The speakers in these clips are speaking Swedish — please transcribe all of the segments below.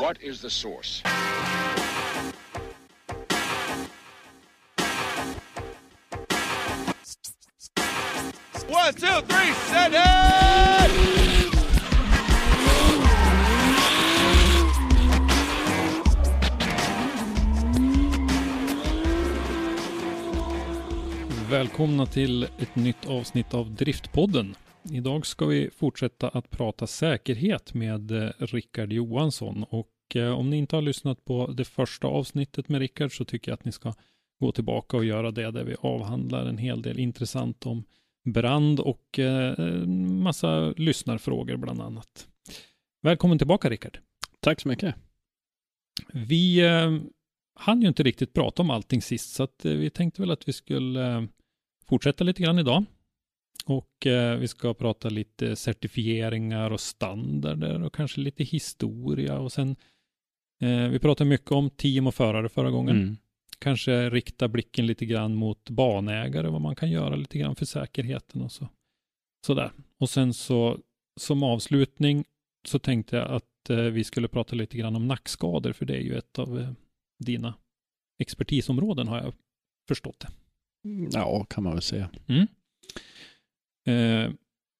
What is the source? One, two, three, set it! Välkomna till ett nytt avsnitt av Driftpodden. Idag ska vi fortsätta att prata säkerhet med eh, Rickard Johansson och eh, om ni inte har lyssnat på det första avsnittet med Rickard så tycker jag att ni ska gå tillbaka och göra det där vi avhandlar en hel del intressant om brand och eh, massa lyssnarfrågor bland annat. Välkommen tillbaka Rickard. Tack så mycket. Vi eh, hann ju inte riktigt prata om allting sist så att vi tänkte väl att vi skulle fortsätta lite grann idag. Och eh, vi ska prata lite certifieringar och standarder och kanske lite historia och sen eh, vi pratade mycket om team och förare förra gången. Mm. Kanske rikta blicken lite grann mot banägare, vad man kan göra lite grann för säkerheten och så. Sådär. Och sen så som avslutning så tänkte jag att eh, vi skulle prata lite grann om nackskador, för det är ju ett av eh, dina expertisområden har jag förstått det. Ja, kan man väl säga. Mm. Eh,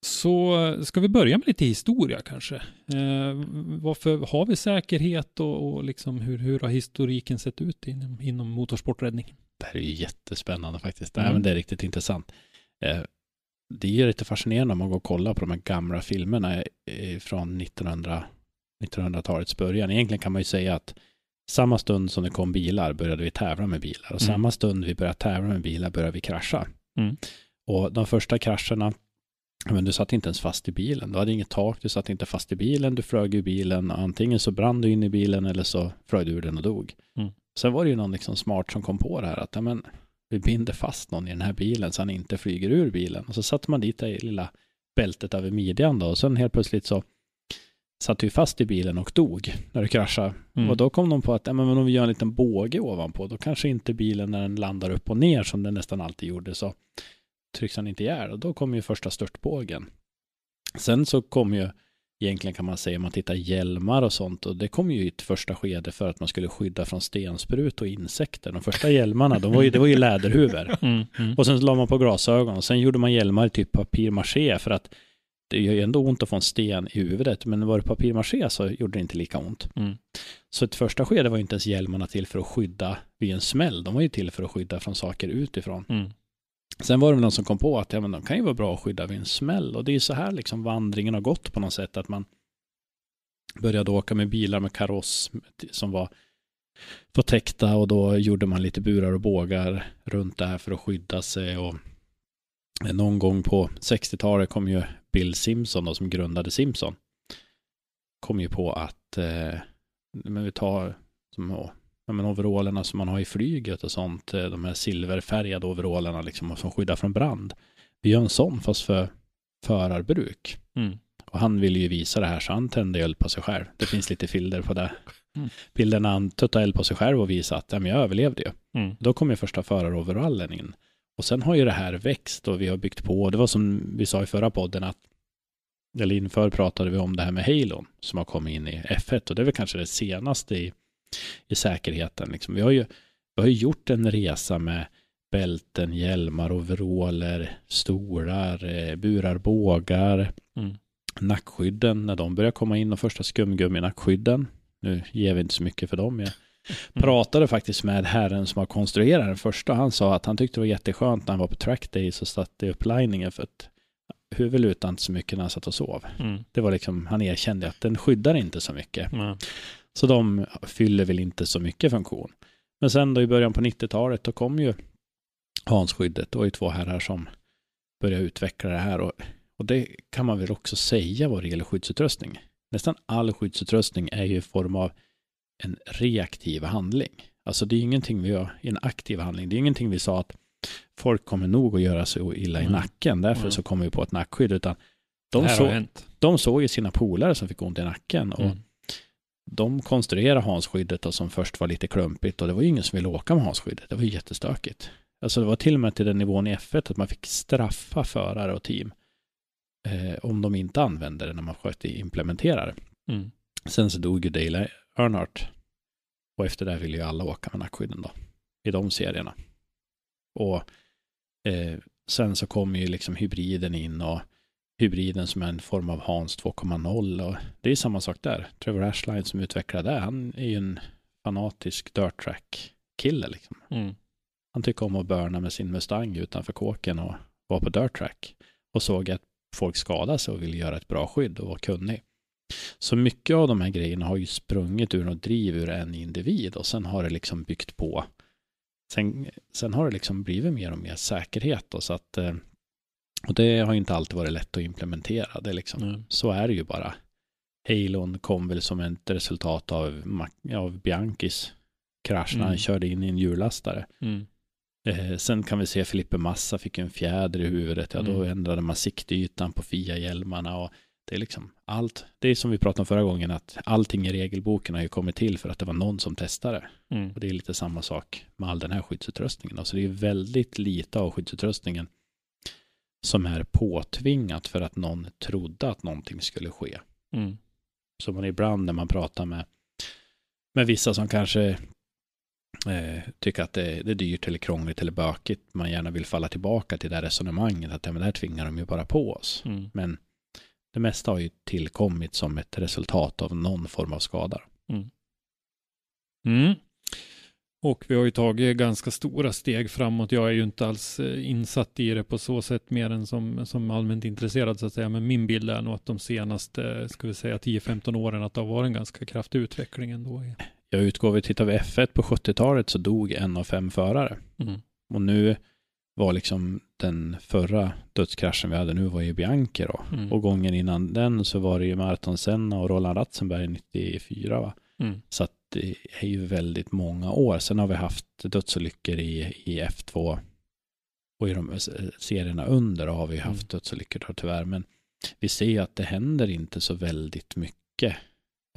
så ska vi börja med lite historia kanske. Eh, varför har vi säkerhet och, och liksom hur, hur har historiken sett ut inom, inom motorsporträddning? Det här är ju jättespännande faktiskt. Mm. Men det är riktigt intressant. Eh, det är ju lite fascinerande om man går och kollar på de här gamla filmerna från 1900, 1900-talets början. Egentligen kan man ju säga att samma stund som det kom bilar började vi tävla med bilar och Mm. samma stund vi började tävla med bilar började vi krascha. Mm. Och de första krascherna, men du satt inte ens fast i bilen. Du hade inget tak, du satt inte fast i bilen, du flög ur bilen. Antingen så brann du in i bilen eller så flög du ur den och dog. Mm. Sen var det ju någon liksom smart som kom på det här att men, vi binder fast någon i den här bilen så han inte flyger ur bilen. Och så satte man dit det i lilla bältet över midjan då och sen helt plötsligt så satt vi fast i bilen och dog när det kraschade. Mm. Och då kom de på att ja, men om vi gör en liten båge ovanpå då kanske inte bilen när den landar upp och ner som den nästan alltid gjorde så trycks han inte ihjäl och då kom ju första störtbågen. Sen så kom ju egentligen kan man säga om man tittar hjälmar och sånt och det kom ju i ett första skede för att man skulle skydda från stensprut och insekter. De första hjälmarna, de var ju, det var ju läderhuvor. Mm, mm, Och sen la man på glasögon och sen gjorde man hjälmar i typ papirmaché för att det gör ju ändå ont att få en sten i huvudet men var det papirmaché så gjorde det inte lika ont. mm, Så ett första skede var ju inte ens hjälmarna till för att skydda vid en smäll. De var ju till för att skydda från saker utifrån. mm, Sen var det väl någon som kom på att ja, men de kan ju vara bra att skydda vid en smäll. Och det är ju så här liksom vandringen har gått på något sätt. Att man började åka med bilar med kaross som var förtäckta och då gjorde man lite burar och bågar runt det här för att skydda sig. Och någon gång på 60-talet kom ju Bill Simpson då, som grundade Simpson. Kom ju på att eh, men vi tar som, ja, men overallerna som man har i flyget och sånt, eh, de här silverfärgade overallerna liksom, som skyddar från brand. Vi gör en sån fast för förarbruk. mm. Och han ville ju visa det här så han tände eld på sig själv. Det finns lite bilder på det. Mm. Bilden när han tuttade eld på sig själv och visade att ja, men jag överlevde ju. Mm. Då kom ju första föraroverallen in. Och sen har ju det här växt och vi har byggt på. Det var som vi sa i förra podden att eller inför pratade vi om det här med Halon som har kommit in i F1 och det är väl kanske det senaste i, i säkerheten. Liksom. Vi, har ju, vi har ju gjort en resa med bälten, hjälmar, overaller, stolar, eh, burar, bågar, Mm. nackskydden när de börjar komma in, de första skumgummi-nackskydden. Nu ger vi inte så mycket för dem. Jag Pratade faktiskt med herren som har konstruerat den första. Han sa att han tyckte det var jätteskönt när han var på trackdays och satte upp liningen för att huvudet lutade inte så mycket när han satt och sov. Mm. Det var liksom, han erkände att den skyddar inte så mycket. Nej. Så de fyller väl inte så mycket funktion. Men sen då i början på 90-talet då kom ju Hansskyddet. Det var ju två herrar som började utveckla det här och, och det kan man väl också säga vad det gäller skyddsutrustning. Nästan all skyddsutrustning är ju i form av en reaktiv handling. Alltså det är ingenting vi gör i en aktiv handling. Det är ingenting vi sa att folk kommer nog att göra så illa i Mm. nacken. Därför Mm. så kommer vi på ett nackskydd. Utan de, så, de såg ju sina polare som fick ont i nacken. Och Mm. De konstruerade Hansskyddet och som först var lite klumpigt och det var ju ingen som ville åka med Hansskyddet. Det var ju jättestökigt. Alltså det var till och med till den nivån i F1 att man fick straffa förare och team eh, om de inte använde det när man försökte implementera det. Mm. Sen så dog ju Dale Earnhardt och efter det ville ju alla åka med nackskydden då i de serierna. Och eh, sen så kom ju liksom hybriden in och hybriden som är en form av Hans 2.0 och det är samma sak där. Trevor Ashline som utvecklade det, han är ju en fanatisk dirt track kille liksom. Mm. Han tycker om att börna med sin Mustang utanför kåken och vara på dirt track och såg att folk skadade sig och ville göra ett bra skydd och var kunnig. Så mycket av de här grejerna har ju sprungit ur något driv ur en individ och sen har det liksom byggt på. Sen, sen har det liksom blivit mer och mer säkerhet då, så att eh, och det har inte alltid varit lätt att implementera. Det liksom, Nej. Så är det ju bara. Halon kom väl som ett resultat av, av Bianchis krasch när han Mm. körde in i en hjullastare. Mm. Eh, sen kan vi se Filippe Massa fick en fjäder i huvudet. Ja, då Mm. ändrade man siktytan på FIA-hjälmarna och det är liksom allt. Det är som vi pratade om förra gången att allting i regelboken har ju kommit till för att det var någon som testade. Mm. Och det är lite samma sak med all den här skyddsutrustningen. Alltså det är väldigt lite av skyddsutrustningen som är påtvingat för att någon trodde att någonting skulle ske. Mm. Så man ibland när man pratar med, med vissa som kanske eh, tycker att det, det är dyrt eller krångligt eller bökigt, man gärna vill falla tillbaka till det här resonemanget att ja, men det här tvingar de ju bara på oss. Mm. Men det mesta har ju tillkommit som ett resultat av någon form av skada. Mm. Och vi har ju tagit ganska stora steg framåt. Jag är ju inte alls eh, insatt i det på så sätt mer än som, som allmänt intresserad så att säga. Men min bild är nog att de senaste, ska vi säga 10-15 åren, att det har varit en ganska kraftig utveckling ändå. Jag utgår, vi tittar vi F1 på 70-talet så dog en av fem förare. Mm. Och nu var liksom den förra dödskraschen vi hade nu var ju Bianchi då. Mm. Och gången innan den så var det ju Martin Senna och Roland Ratzenberg 94 va. Mm. Så att är ju väldigt många år. Sen har vi haft dödsolyckor i, i F2 och i de eh, serierna under har vi haft dödsolyckor då tyvärr. Men vi ser ju att det händer inte så väldigt mycket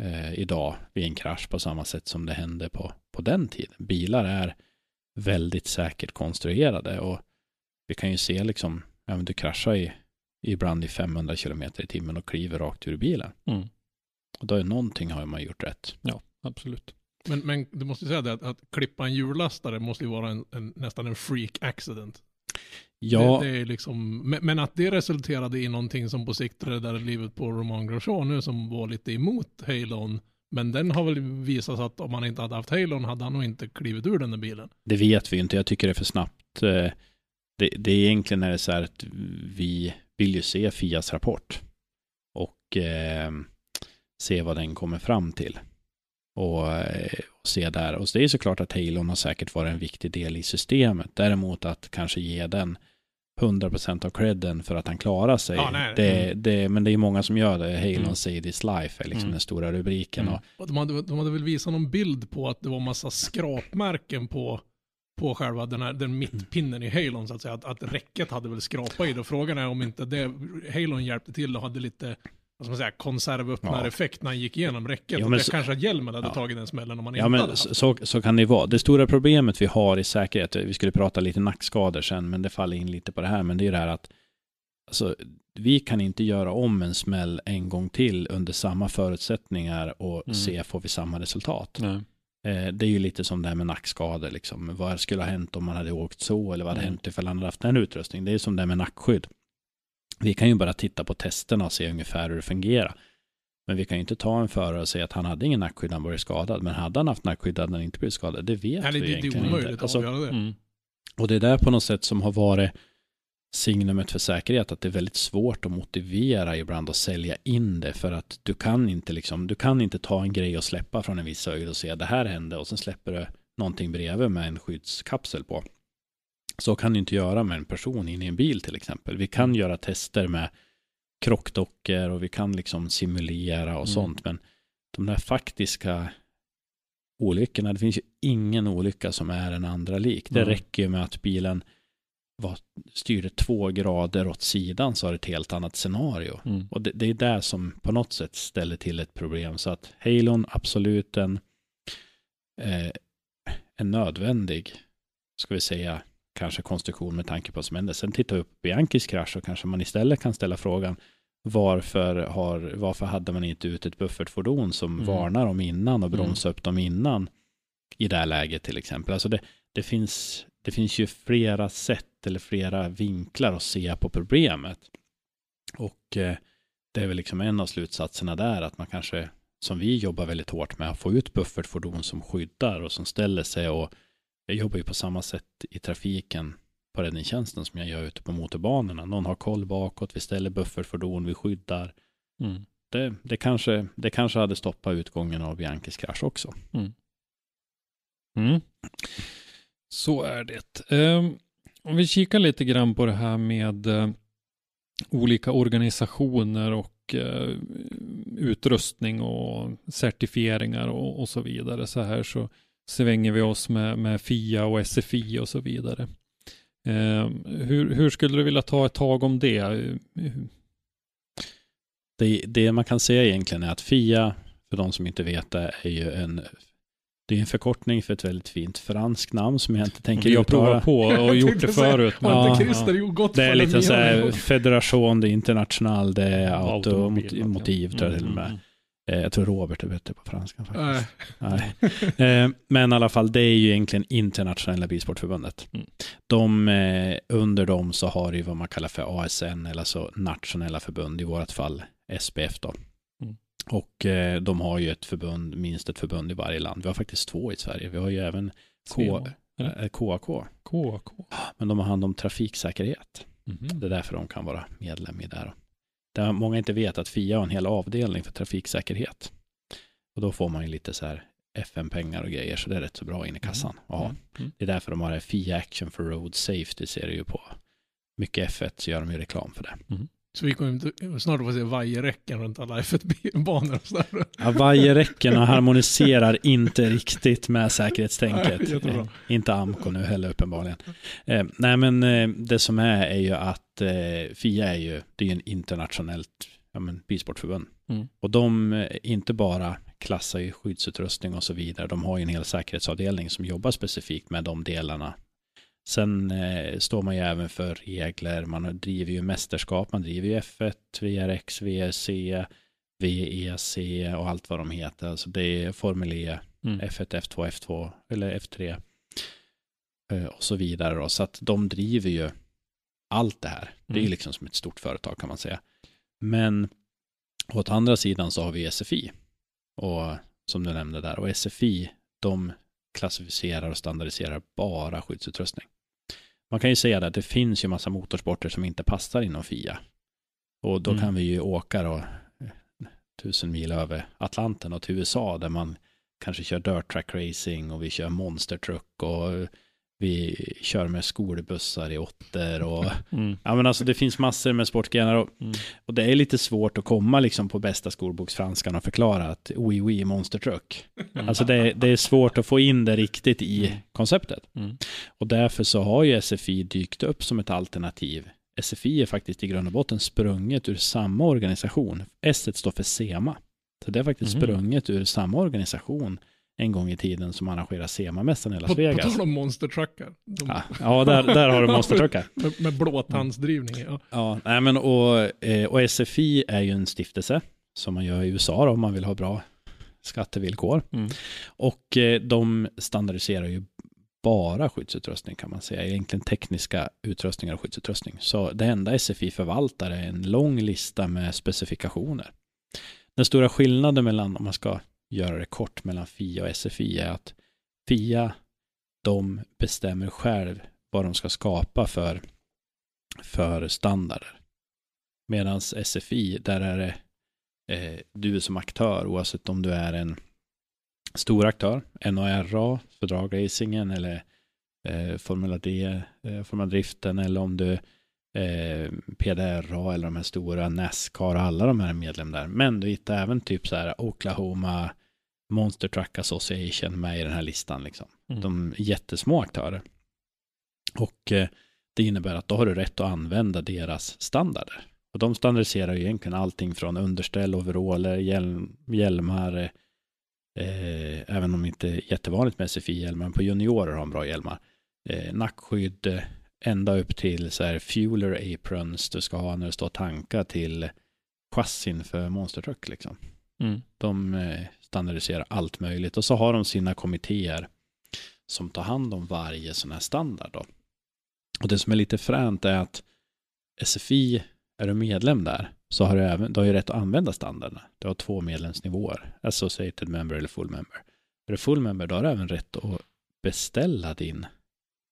eh, idag vid en krasch på samma sätt som det hände på, på den tiden. Bilar är väldigt säkert konstruerade och vi kan ju se liksom, ja men du kraschar i, ibland i 500 kilometer i timmen och kliver rakt ur bilen. Mm. Och då är någonting har man gjort rätt. Ja, absolut. Men, men du måste säga det att, att klippa en hjullastare måste ju vara en, en, nästan en freak accident. Ja, Det, det är liksom, men, att det resulterade i någonting som på sikt räddade livet på Roman Grosjean nu som var lite emot Halon. Men den har väl visat sig att om han inte hade haft Halon hade han nog inte klivit ur den där bilen. Det vet vi inte. Jag tycker det är för snabbt. Eh, Det, det är egentligen är det så här att vi vill ju se Fias rapport och eh, se vad den kommer fram till. Och, eh, och se där. Och det är såklart att Halon har säkert varit en viktig del i systemet. Däremot att kanske ge den 100% av credden för att han klarar sig. Ja, nej. det, det, men det är många som gör det. Halon Mm. say this life är liksom Mm. den stora rubriken. Mm. Och, Och de, hade, de hade väl visat någon bild på att det var massa skrapmärken på, på själva den här den mittpinnen i Halon så att säga. Att, att räcket hade väl skrapat i det. Och frågan är om inte det, Halon hjälpte till och hade lite vad ska man säga, konservöppnareffekt när han gick igenom räcket. Ja, och men det så- kanske att hjälmen hade Ja. tagit den smällen om man Ja, inte men hade haft. så, så kan det vara. Det stora problemet vi har i säkerhet, vi skulle prata lite nackskador sen, men det faller in lite på det här, men det är ju det här att alltså, vi kan inte göra om en smäll en gång till under samma förutsättningar och Mm. se får vi samma resultat. Nej. Eh, det är ju lite som det här med nackskador, liksom. vad skulle ha hänt om man hade åkt så, eller vad hade Mm. hänt ifall han hade haft den utrustningen. Det är som det här med nackskydd. Vi kan ju bara titta på testerna och se ungefär hur det fungerar. Men vi kan ju inte ta en förare och säga att han hade ingen nackskydd när han blev skadad. Men hade han haft nackskydd hade han inte blivit skadad. Det vet Nej, vi det, det egentligen är omöjligt inte. att Alltså, avgöra det. Mm. och det är där på något sätt som har varit signumet för säkerhet, att det är väldigt svårt att motivera ibland och sälja in det för att du kan inte liksom, du kan inte ta en grej och släppa från en viss höjd och säga det här hände och sen släpper du någonting bredvid med en skyddskapsel på. Så kan du inte göra med en person in i en bil till exempel. Vi kan göra tester med krockdockor och vi kan liksom simulera och Mm. sånt, men de där faktiska olyckorna, det finns ju ingen olycka som är en andra lik. Det Mm. räcker ju med att bilen var, styrde två grader åt sidan så har det ett helt annat scenario. Mm. Och det, det är det som på något sätt ställer till ett problem. Så att Halon absolut en, eh, en nödvändig, ska vi säga, kanske konstruktion med tanke på vad som hände. Sen tittar vi upp Bianchis krasch så kanske man istället kan ställa frågan varför, har, varför hade man inte ut ett buffertfordon som Mm. varnar dem innan och Mm. bromsar upp dem innan i det här läget till exempel. Alltså det, det, finns, det finns ju flera sätt eller flera vinklar att se på problemet. Och eh, det är väl liksom en av slutsatserna där att man kanske, som vi jobbar väldigt hårt med, att få ut buffertfordon som skyddar och som ställer sig och jag jobbar ju på samma sätt i trafiken på räddningstjänsten som jag gör ute på motorbanorna. Någon har koll bakåt, vi ställer buffertfordon, vi skyddar. Mm. Det, det, kanske, det kanske hade stoppat utgången av Bianchis krasch också. Mm. Så är det. Ehm, om vi kikar lite grann på det här med eh, olika organisationer och eh, utrustning och certifieringar och, och så vidare. Så här så svänger vi oss med, med FIA och SFI och så vidare. Ehm, hur, hur skulle du vilja ta ett tag om det? Det, det man kan säga egentligen är att FIA, för de som inte vet det, är ju en det är en förkortning för ett väldigt fint franskt namn som jag inte tänker har uttala. provat på och gjort det förut. men- Ja, ja, Det är lite så här? Federation de International, det är automotiv tror jag till och med. Mm, Eh, Jag tror Robert är bättre på franska faktiskt. Nej. Nej. Eh, Men i alla fall, det är ju egentligen internationella bilsportförbundet. Mm. De, eh, under dem så har det ju vad man kallar för ASN, eller alltså nationella förbund, i vårt fall SPF då. Mm. Och de har ju ett förbund, minst ett förbund i varje land. Vi har faktiskt två i Sverige. Vi har ju även K, KAK, KK. men de har hand om trafiksäkerhet. Mhm. Det är därför de kan vara medlem i det här. Där många inte vet att FIA har en hel avdelning för trafiksäkerhet. Och då får man ju lite så här FN-pengar och grejer, så det är rätt så bra in i kassan. Ja, Mm. Mm. det är därför de har det här FIA Action for Road Safety, ser du ju på mycket F1 så gör de ju reklam för det. Så vi kommer snart att få se vajerräcken runt alla F1-banor och sådär. Ja, vajerräckena harmoniserar inte riktigt med säkerhetstänket. Nej. Eh, inte Amco nu heller uppenbarligen. Eh, nej men eh, det som är är ju att eh, FIA är ju, det är ju en internationellt ja, men, bilsportförbund. Mm. Och de eh, inte bara klassar ju skyddsutrustning och så vidare, de har ju en hel säkerhetsavdelning som jobbar specifikt med de delarna. Sen eh, står man ju även för regler, man driver ju mästerskap, man driver ju F1, VRX, VRC, VEC och allt vad de heter. Alltså det är Formel E, Mm. F1, F2, F2 eller F3 eh, och så vidare. Då. Så att de driver ju allt det här. Det är ju Mm. liksom som ett stort företag kan man säga. Men åt andra sidan så har vi SFI. Och som du nämnde där. Och SFI, de klassificerar och standardiserar bara skyddsutrustning. Man kan ju säga det att det finns ju massa motorsporter som inte passar inom FIA. Och då Mm. kan vi ju åka då eh, tusen mil över Atlanten och till USA där man kanske kör dirt track racing och vi kör monster truck och vi kör med skolbussar i åttor och Mm. ja men alltså det finns massor med sportgrenar och, Mm. och det är lite svårt att komma liksom på bästa skolboksfranskan och förklara att oui oui monster truck. Mm. Alltså det, det är svårt att få in det riktigt i Mm. konceptet. Mm. Och därför så har ju SFI dykt upp som ett alternativ. SFI är faktiskt i grund och botten sprunget ur samma organisation. S står för SEMA. Så det är faktiskt Mm. Sprunget ur samma organisation en gång i tiden som arrangerar SEMA-mässan i Las På, på Vegas. tal om monstertruckar. De, Ja, ja där, där har du monstertruckar. med, med blåtandsdrivning. Ja. Ja, nej men och, eh, och SFI är ju en stiftelse som man gör i USA då, om man vill ha bra skattevillkor. Mm. Och eh, de standardiserar ju bara skyddsutrustning kan man säga, egentligen tekniska utrustningar och skyddsutrustning. Så det enda SFI förvaltar är en lång lista med specifikationer. Den stora skillnaden mellan, om man ska göra det kort, mellan FIA och SFI är att FIA, de bestämmer själv vad de ska skapa för, för standarder. Medan SFI, där är det eh, du som aktör, oavsett om du är en stor aktör, NHRA för dragracingen eller eh, Formula D, eh, Formula Driften eller om du eh, PDRA eller de här stora Nascar, alla de här är medlem där. Men du hittar även typ så här Oklahoma Monster Truck Association med i den här listan liksom. Mm. De jättesmå aktörer. Och eh, det innebär att då har du rätt att använda deras standarder. Och de standardiserar ju egentligen allting från underställ, overaller, hjälm, hjälmar, eh, även om inte jättevanligt med SFI-hjälmar, på juniorer har de bra hjälmar. Eh, nackskydd, eh, ända upp till så här fueler aprons du ska ha när du står och tankar till chassin för Monster Truck liksom. Mm. De eh, standardiserar allt möjligt och så har de sina kommittéer som tar hand om varje sån här standard då. Och det som är lite fränt är att SFI, är du medlem där, så har du även, du har ju rätt att använda standarderna. Du har två medlemsnivåer, associated member eller full member. Är du full member, då har du även rätt att beställa din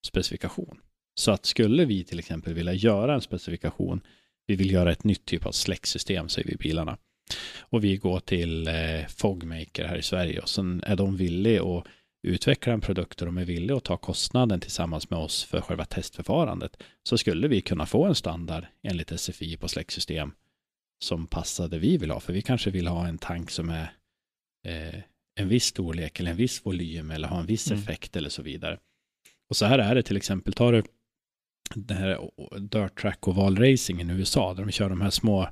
specifikation. Så att skulle vi till exempel vilja göra en specifikation, vi vill göra ett nytt typ av släcksystem, säger vi i bilarna. Och vi går till eh, Fogmaker här i Sverige och sen är de villiga att utveckla en produkt och de är villiga att ta kostnaden tillsammans med oss för själva testförfarandet så skulle vi kunna få en standard enligt SFI på släcksystem som passar det vi vill ha. För vi kanske vill ha en tank som är eh, en viss storlek eller en viss volym eller ha en viss Mm. effekt eller så vidare. Och så här är det till exempel, tar du det här Dirt Track Oval Racing i USA där de kör de här små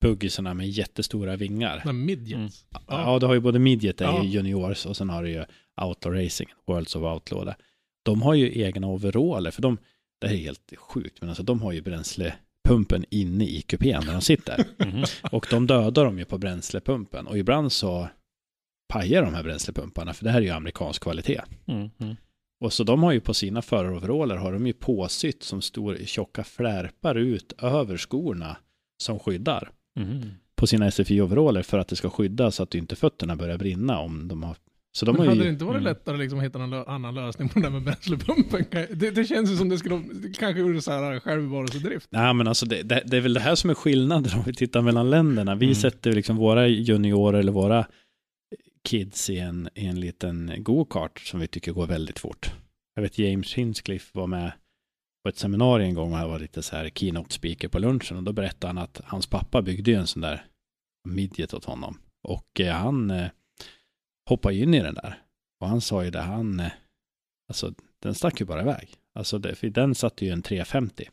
buggisarna med jättestora vingar. Midgets. Mm. Ja, Ja. du har ju både midget, Ja. ju juniors och sen har du ju outlaw racing, Worlds of Outlaw där. De har ju egna overaller, för de, det här är helt sjukt, men alltså de har ju bränslepumpen inne i kupén där de sitter. Mhm. och de dödar dem ju på bränslepumpen och ibland så pajar de här bränslepumparna, för det här är ju amerikansk kvalitet. Mm. Mm. Och så de har ju på sina föraroveraller har de ju påsytt som stor tjocka flärpar ut över skorna som skyddar Mhm. på sina SFI-overaller för att det ska skydda så att inte fötterna börjar brinna om de har... Så de Men har hade det ju... inte varit mm. lättare liksom att hitta någon lö- annan lösning på det där med bränslepumpen? Det, det känns ju som det skulle, det kanske gjorde så här självbevarelsedrift. Nej men alltså det, det, det är väl det här som är skillnaden om vi tittar mellan länderna. Vi Mm. sätter liksom våra juniorer eller våra kids i en, i en liten go-kart som vi tycker går väldigt fort. Jag vet James Hinchcliffe var med på ett seminarium en gång och han var lite så här keynote speaker på lunchen och då berättade han att hans pappa byggde ju en sån där midget åt honom och eh, han eh, hoppade in i den där och han sa ju det han eh, alltså den stack ju bara iväg alltså det, för den satte ju en 350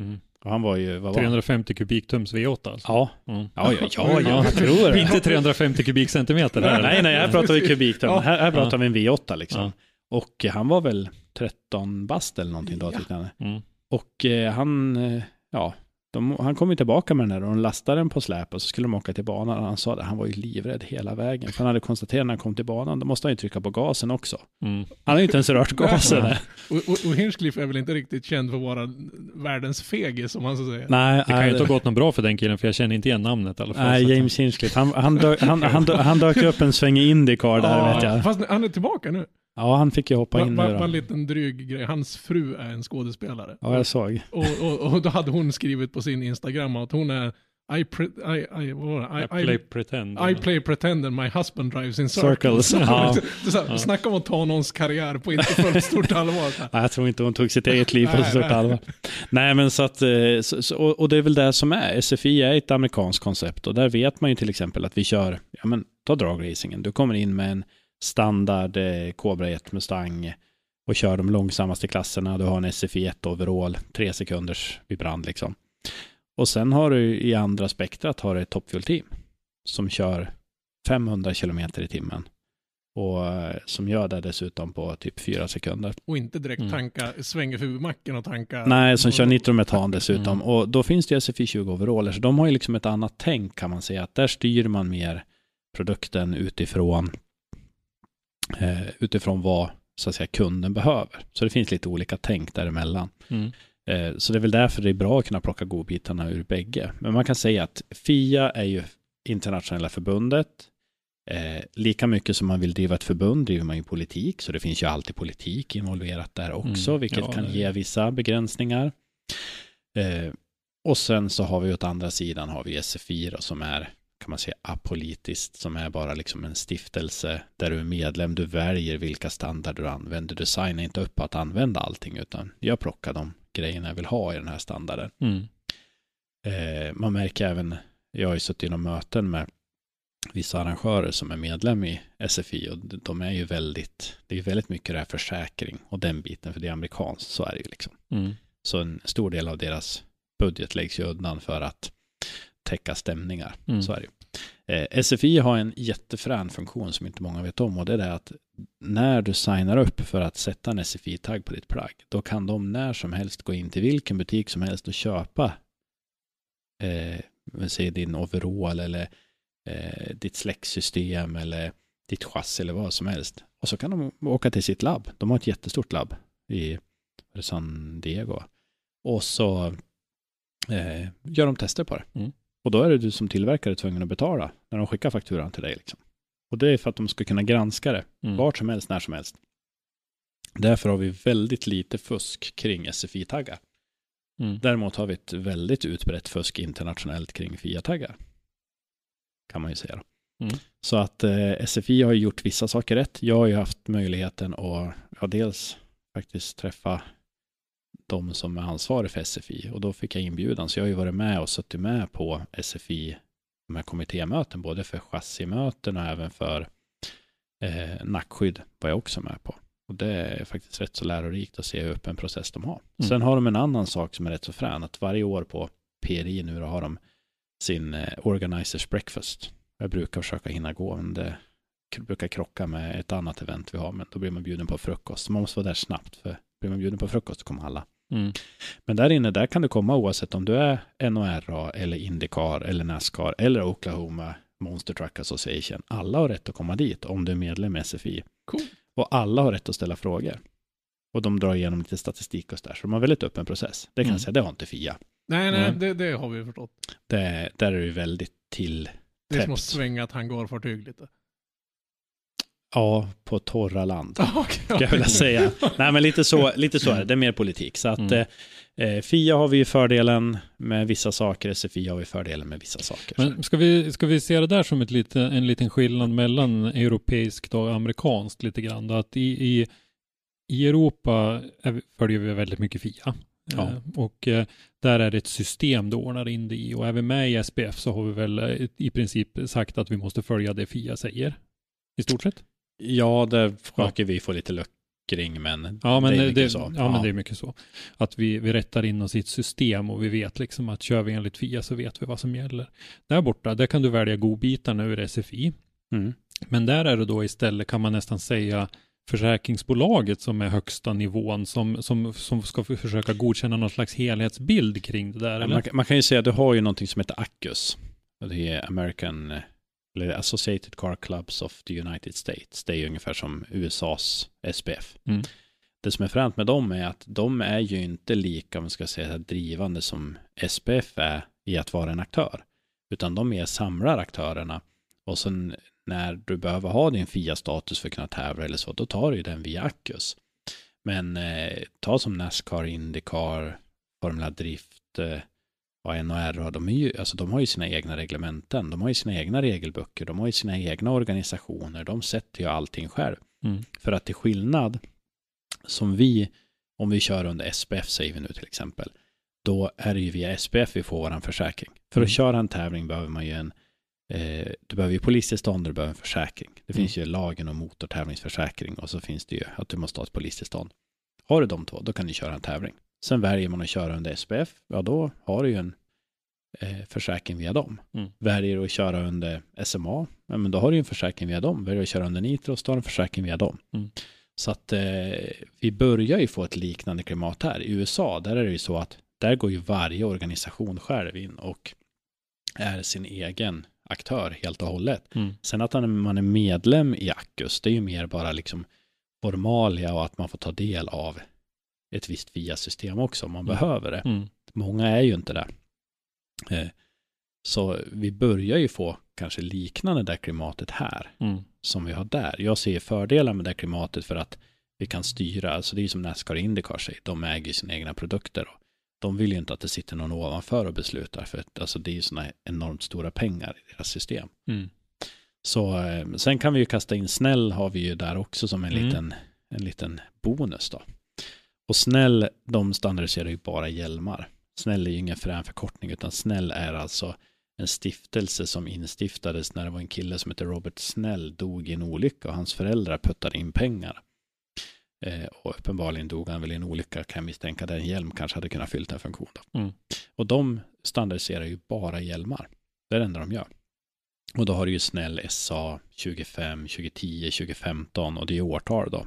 Mm han var ju vad var han? 350 kubiktums V8 alltså. Ja, Mm. ja, ja, ja, ja jag tror det. Inte 350 kubikcentimeter här. Nej, nej, här pratar vi kubikton. Ja. Här, här pratar vi en V8 liksom. Ja. Och han var väl 13 bast eller någonting då, Ja. tyckte han. Mm. Och eh, han, eh, ja, de, han kom ju tillbaka med den där och de lastade den på släp och så skulle de åka till banan. Och han sa det, han var ju livrädd hela vägen. För han hade konstaterat när han kom till banan, då måste han ju trycka på gasen också. Mm. Han har ju inte ens rört gasen. Ja. Och, och, och Hinchcliffe är väl inte riktigt känd för att vara världens fegis, som man så säger. Nej, Det kan ju inte ha gått något bra för den killen, för jag känner inte igen namnet i alla fall. nej James Hinchcliffe, han, han, dök, han, han, dök, han dök upp en sväng i Indycar där Ja, vet jag. Fast han är tillbaka nu. Ja, han fick ju hoppa Bara in ba, nu en liten dryg grej. Hans fru är en skådespelare. Ja, jag såg. Och, och, och då hade hon skrivit på sin Instagram att hon är I, pre, I, I? I I, play pretend. I play pretend and my husband drives in circles. Circles, ja. här, Snacka om att ta någons karriär på inte fullt stort allvar. Nej, jag tror inte hon tog sitt eget liv på stort nej. allvar. Nej, men så att, eh, så, och det är väl det som är. SFI är ett amerikanskt koncept och där vet man ju till exempel att vi kör, ja men ta dragracingen. Du kommer in med en standard eh, Cobra 1 Mustang och kör de långsammaste klasserna. Du har en SFI 1 overall, tre sekunders vid brand liksom. Och sen har du i andra spektrat har du ett toppfuel-team som kör 500 kilometer i timmen och eh, som gör det dessutom på typ fyra sekunder. Och inte direkt Mm. tanka, svänga förbi macken och tanka. Nej, som kör nitrometan dessutom. Mm. Och då finns det ju SFI20 overaller, så de har ju liksom ett annat tänk kan man säga. Att där styr man mer produkten utifrån, eh, utifrån vad så att säga, kunden behöver. Så det finns lite olika tänk däremellan. Mm. Eh, så det är väl därför det är bra att kunna plocka godbitarna ur bägge. Men man kan säga att FIA är ju internationella förbundet. Eh, lika mycket som man vill driva ett förbund driver man ju politik, så det finns ju alltid politik involverat där också, Mm, vilket ja, kan det- ge vissa begränsningar. Eh, och sen så har vi åt andra sidan har vi SFI då, som är, kan man säga, apolitiskt, som är bara liksom en stiftelse där du är medlem, du väljer vilka standarder du använder, du signar inte upp att använda allting, utan jag plockar de grejerna jag vill ha i den här standarden. Mm. Eh, man märker även, jag har ju suttit i några möten med vissa arrangörer som är medlem i SFI och de- de är ju väldigt, det är ju väldigt mycket det här försäkring och den biten, för det är amerikanskt, så är det ju liksom. Mm. Så en stor del av deras budget läggs ju undan för att täcka stämningar. Mm. Så är det. Eh, SFI har en jättefrän funktion som inte många vet om och det är det att när du signar upp för att sätta en SFI-tagg på ditt plagg, då kan de när som helst gå in till vilken butik som helst och köpa eh, säger din overall eller eh, ditt släcksystem eller ditt chassi eller vad som helst. Och så kan de åka till sitt labb. De har ett jättestort labb i San Diego. Och så eh, gör de tester på det. Mm. Och då är det du som tillverkare tvungen att betala när de skickar fakturan till dig. Liksom. Och det är för att de ska kunna granska det Mm. vart som helst, när som helst. Därför har vi väldigt lite fusk kring SFI-taggar. Mm. Däremot har vi ett väldigt utbrett fusk internationellt kring FIA-taggar. Kan man ju säga. Mm. Så att eh, SFI har gjort vissa saker rätt. Jag har ju haft möjligheten att ja, dels faktiskt träffa de som är ansvariga för SFI och då fick jag inbjudan. Så jag har ju varit med och suttit med på SFI, de här kommittémöten, både för chassimöten och även för eh, nackskydd var jag också med på. Och det är faktiskt rätt så lärorikt att se hur öppen process de har. Mm. Sen har de en annan sak som är rätt så frän, att varje år på PRI nu då har de sin eh, Organizers Breakfast. Jag brukar försöka hinna gå, men det brukar krocka med ett annat event vi har, men då blir man bjuden på frukost. Man måste vara där snabbt, för blir man bjuden på frukost så kommer alla. Mm. Men där inne, där kan du komma oavsett om du är NORA eller Indycar eller Nascar eller Oklahoma Monster Truck Association. Alla har rätt att komma dit om du är medlem i SFI. Cool. Och alla har rätt att ställa frågor. Och de drar igenom lite statistik och så där. Så de har väldigt öppen process. Det kan Mm. jag säga, det har inte FIA. Nej, nej, Nej. det, det har vi förstått. Det, där är det väldigt till Det är som att svänga ett hangarfartyg lite. Ja, på torra land. Okay. Ska jag vilja säga. Nej, men lite så, lite så är det. Det är mer politik. Så att Mm. eh, FIA har vi ju fördelen med vissa saker, SFI har vi fördelen med vissa saker. Men ska vi, ska vi se det där som ett lite, en liten skillnad mellan europeiskt och amerikanskt lite grann? Då? Att i, i, i Europa följer vi väldigt mycket FIA. Ja. Eh, Och eh, där är det ett system du ordnar in det i. Och är vi med i SPF så har vi väl eh, i princip sagt att vi måste följa det FIA säger. I stort sett. Ja, där försöker vi få lite luckring, men, Ja, men det är det, mycket så. ja, men det är mycket så. Att vi, vi rättar in oss i ett system och vi vet liksom att kör vi enligt FIA så vet vi vad som gäller. Där borta, där kan du välja godbitarna ur SFI. Mm. Men där är det då istället, kan man nästan säga, försäkringsbolaget som är högsta nivån som, som, som ska för- försöka godkänna någon slags helhetsbild kring det där. Ja, Eller? Man, man kan ju säga att du har ju någonting som heter ACUS. Det är American, eh, eller Associated Car Clubs of the United States. Det är ju ungefär som USAs SPF. Mm. Det som är fränt med dem är att de är ju inte lika, om man ska säga, drivande som SPF är i att vara en aktör. Utan de är samlar aktörerna. Och sen när du behöver ha din FIA-status för att kunna tävla eller så, då tar du ju den via Accus. Men eh, ta som Nascar, Indycar, Formula Drift, eh, och NHR, de, är ju, alltså, de har ju sina egna reglementen, de har ju sina egna regelböcker, de har ju sina egna organisationer, de sätter ju allting själv. Mm. För att till skillnad som vi, om vi kör under SPF säger vi nu till exempel, då är det ju via SPF vi får vår försäkring. För att Mm. köra en tävling behöver man ju en, eh, du behöver ju polistillstånd och du behöver en försäkring. Det finns ju lagen om motortävlingsförsäkring och så finns det ju att du måste ha ett polistillstånd. Har du de två, då kan du köra en tävling. Sen väljer man att köra under SPF, ja då har du ju en eh, försäkring via dem. Mm. Väljer du att köra under SMA, ja, men då har du ju en försäkring via dem. Väljer du att köra under Nitros, då har du en försäkring via dem. Mm. Så att eh, vi börjar ju få ett liknande klimat här. I USA, där är det ju så att där går ju varje organisation själv in och är sin egen aktör helt och hållet. Mm. Sen att man är medlem i Accus, det är ju mer bara liksom formalia och att man får ta del av ett visst FIA-system också om man Mm. behöver det. Mm. Många är ju inte det. Eh, Så vi börjar ju få kanske liknande det klimatet här Mm. som vi har där. Jag ser fördelar med det klimatet för att vi kan styra, alltså det är ju som Nascar och Indycar säger, de äger ju sina egna produkter och de vill ju inte att det sitter någon ovanför och beslutar för att alltså det är ju sådana enormt stora pengar i deras system. Mm. Så eh, sen kan vi ju kasta in snäll har vi ju där också som en Mm. liten, en liten bonus då. Och snäll, de standardiserar ju bara hjälmar. Snäll är ju ingen frän förkortning utan snäll är alltså en stiftelse som instiftades när det var en kille som heter Robert Snell dog i en olycka och hans föräldrar puttade in pengar. Eh, och uppenbarligen dog han väl i en olycka kan jag misstänka där en hjälm kanske hade kunnat fyllt en funktion. Mm. Och de standardiserar ju bara hjälmar. Det är det enda de gör. Och då har du ju snäll SA 25, 2010, 2015 och det är årtal då.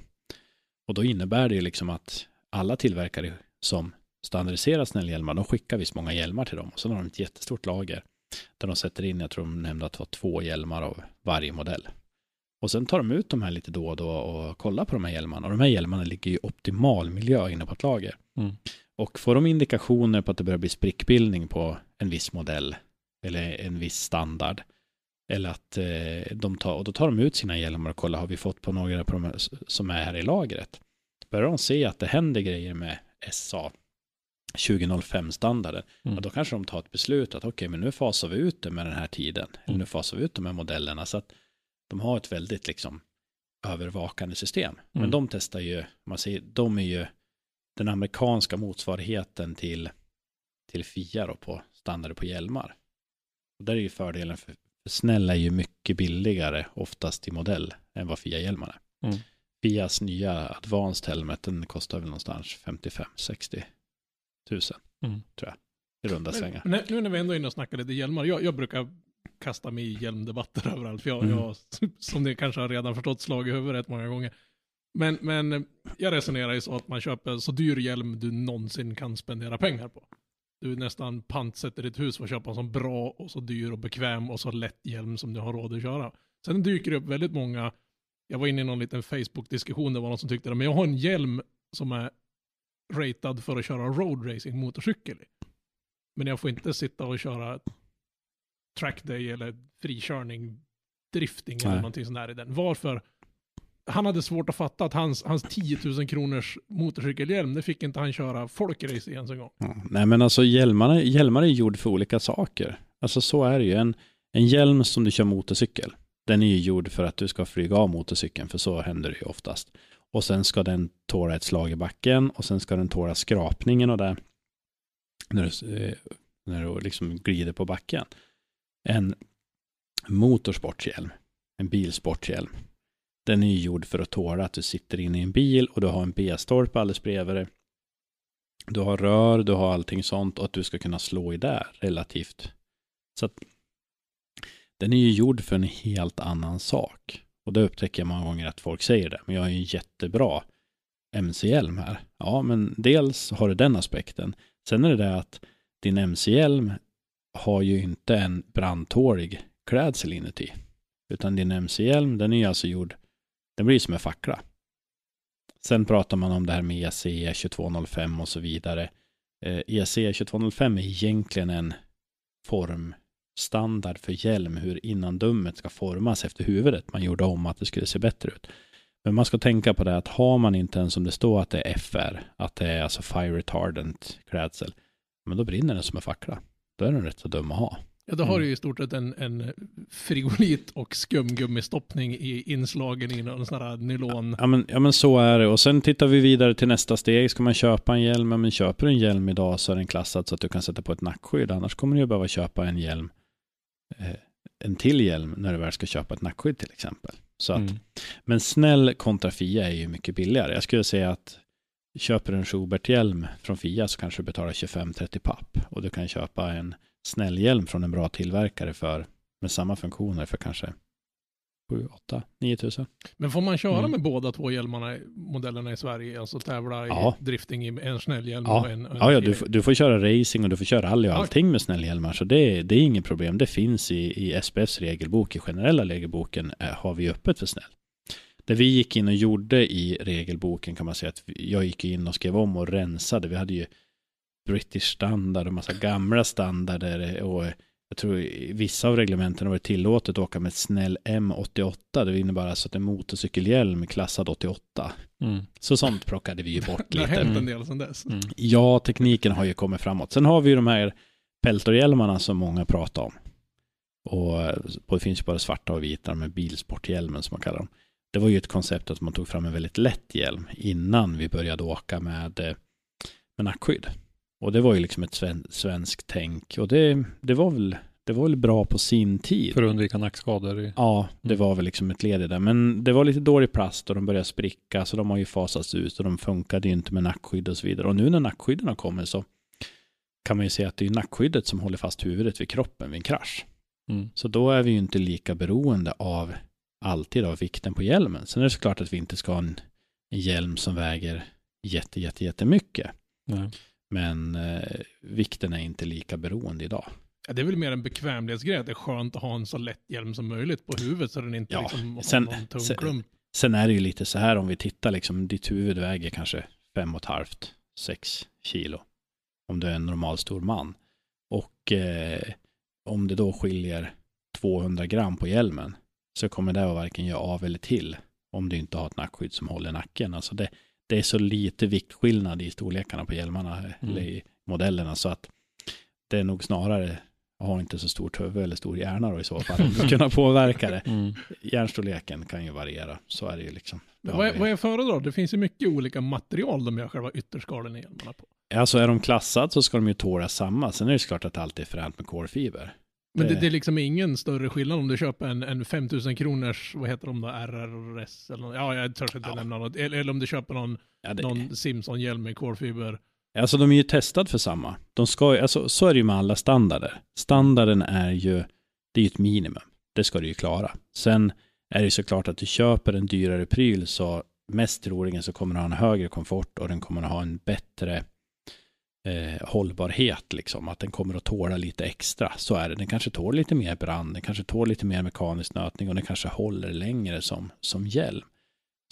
Och då innebär det ju liksom att alla tillverkare som standardiserar snällhjälmar, de skickar visst många hjälmar till dem. Och så har de ett jättestort lager där de sätter in, jag tror de nämnde att det var två hjälmar av varje modell. Och sen tar de ut de här lite då och då och kollar på de här hjälmarna. Och de här hjälmarna ligger i optimal miljö inne på ett lager. Mm. Och får de indikationer på att det börjar bli sprickbildning på en viss modell eller en viss standard eller att eh, de tar, och då tar de ut sina hjälmar och kollar har vi fått på några på de som är här i lagret. Börjar de se att det händer grejer med SA 2005-standarden, Mm. då kanske de tar ett beslut att okej, men nu fasar vi ut det med den här tiden. Eller Mm. nu fasar vi ut de här modellerna. Så att de har ett väldigt liksom övervakande system. Men Mm. de testar ju, man säger, de är ju den amerikanska motsvarigheten till, till FIA då på standarder på hjälmar. Och där är ju fördelen för, för snäll är ju mycket billigare oftast i modell än vad FIA-hjälmar är. Mm. FIAs nya Advanced Helmet den kostar väl någonstans 55-60 tusen Mm. tror jag. I runda svängar. Men, nu när vi ändå är inne och snackar lite hjälmar, jag, jag brukar kasta mig i hjälmdebatter överallt, för jag, Mm. jag, som ni kanske har redan förstått, slag i huvudet rätt många gånger. Men, men jag resonerar ju så att man köper så dyr hjälm du någonsin kan spendera pengar på. Du nästan pantsätter ditt hus för att köpa en så bra och så dyr och bekväm och så lätt hjälm som du har råd att köra. Sen dyker det upp väldigt många, jag var inne i någon liten Facebook-diskussion, det var någon som tyckte att men jag har en hjälm som är ratad för att köra road racing motorcykel. Men jag får inte sitta och köra trackday eller frikörning, drifting eller Nej. någonting sånt där i den. Varför? Han hade svårt att fatta att hans, hans 10 000 kronors motorcykelhjälm, det fick inte han köra folkrace i ens en gång. Ja, nej men alltså hjälmarna, hjälmar är gjord för olika saker. Alltså så är det ju. En, en hjälm som du kör motorcykel, den är ju gjord för att du ska flyga av motorcykeln, för så händer det ju oftast. Och sen ska den tåla ett slag i backen och sen ska den tåla skrapningen och det. När du, eh, när du liksom glider på backen. En motorsporthjälm, en bilsporthjälm, den är ju gjord för att tåla att du sitter inne i en bil och du har en B-stolpe alldeles bredvid dig. Du har rör, du har allting sånt och att du ska kunna slå i där relativt. Så att den är ju gjord för en helt annan sak. Och det upptäcker jag många gånger att folk säger det. Men jag har ju en jättebra MC-hjälm här. Ja, men dels har du den aspekten. Sen är det det att din MC-hjälm har ju inte en brandtålig klädsel inuti. Utan din MC-hjälm, den är ju alltså gjord, den blir som en fackla. Sen pratar man om det här med ECE 2205 och så vidare. Eh, ECE 2205 är egentligen en form formstandard för hjälm, hur innandummet ska formas efter huvudet. Man gjorde om att det skulle se bättre ut. Men man ska tänka på det att har man inte ens som det står att det är FR, att det är alltså Fire Retardant klädsel, men då brinner den som en fackla. Då är den rätt så dum att ha. Ja, då har Mm. du ju i stort sett en, en frigolit och skumgummistoppning i inslagen i någon sån här nylon. Ja men, ja men så är det. Och sen tittar vi vidare till nästa steg. Ska man köpa en hjälm? Ja, men köper du en hjälm idag så är den klassad så att du kan sätta på ett nackskydd. Annars kommer du ju behöva köpa en hjälm. Eh, en till hjälm när du väl ska köpa ett nackskydd till exempel. Så att, Mm. Men snäll kontra Fia är ju mycket billigare. Jag skulle säga att köper du en Schubert-hjälm från Fia så kanske du betalar 25-30 papp. Och du kan köpa en snäll hjälm från en bra tillverkare för med samma funktioner för kanske 7, 8, 9 tusen. Men får man köra Mm. med båda två hjälmarna, modellerna i Sverige? Alltså tävla Ja. i drifting i en snällhjälm Ja, och en, en ja, ja du, får- du får köra racing och du får köra rally och Ja. allting med snällhjälmar. Så det, det är inget problem. Det finns i, i SPFs regelbok. I generella regelboken eh, har vi öppet för snäll. Det vi gick in och gjorde i regelboken kan man säga att jag gick in och skrev om och rensade. Vi hade ju British standard och massa gamla standarder och jag tror i vissa av reglementen var det tillåtet att åka med snäll M88. Det innebär alltså att en motorcykelhjälm klassad 88. Mm. Så sånt plockade vi ju bort Det har lite. hänt en del sedan dess. Mm. Ja, tekniken har ju kommit framåt. Sen har vi ju de här peltorhjälmarna som många pratar om. Och eh, det finns ju bara svarta och vita med bilsporthjälmen som man kallar dem. Det var ju ett koncept att man tog fram en väldigt lätt hjälm innan vi började åka med, eh, med nackskydd. Och det var ju liksom ett sven, svenskt tänk. Och det, det, var väl, det var väl bra på sin tid. För att undvika nackskador. i- Ja, det Mm. var väl liksom ett led i det. Men det var lite dålig plast och de började spricka så de har ju fasats ut och de funkade ju inte med nackskydd och så vidare. Och nu när nackskydden har kommit så kan man ju se att det är nackskyddet som håller fast huvudet vid kroppen vid en krasch. Mm. Så då är vi ju inte lika beroende av alltid av vikten på hjälmen. Sen är det såklart att vi inte ska ha en, en hjälm som väger jätte, jätte, jättemycket. Nej. Men eh, vikten är inte lika beroende idag. Ja, det är väl mer en bekvämlighetsgrej, att det är skönt att ha en så lätt hjälm som möjligt på huvudet så den inte Ja, liksom har sen- någon tung sen- klump. Sen är det ju lite så här om vi tittar liksom, ditt huvud väger kanske fem och ett halvt, sex kilo. Om du är en normal stor man. Och eh, om det då skiljer 200 gram på hjälmen så kommer det att varken göra av eller till om du inte har ett nackskydd som håller nacken. Alltså det, det är så lite viktskillnad i storlekarna på hjälmarna eller i modellerna så att det är nog snarare ha inte så stort huvud eller stor hjärna då i så fall ska kunna påverka det Mm. hjärnstorleken kan ju variera. Så är det ju liksom. Det Vad är, vi. vad är föredrar? Det finns ju mycket olika material de gör själva ytterskalen i hjälmarna på. Alltså är de klassade så ska de ju tåla samma. Sen är det såklart att det alltid är fränt med kolfiber. Men det, Det- det är liksom ingen större skillnad om du köper en, en 5000 kronors, vad heter de då, RRS eller något. Ja, jag törs inte Ja. nämna något. Eller, eller om du köper någon, Ja, det, någon Simson-hjälm med kolfiber. Alltså de är ju testade för samma. De ska, ju- alltså, så är det ju med alla standarder. Standarden är ju, det är ju ett minimum. Det ska du ju klara. Sen är det ju såklart att du köper en dyrare pryl så mest troligen så kommer den ha en högre komfort och den kommer att ha en bättre eh, hållbarhet liksom. Att den kommer att tåla lite extra. Så är det. Den kanske tål lite mer brand, den kanske tål lite mer mekanisk nötning och den kanske håller längre som, som hjälm.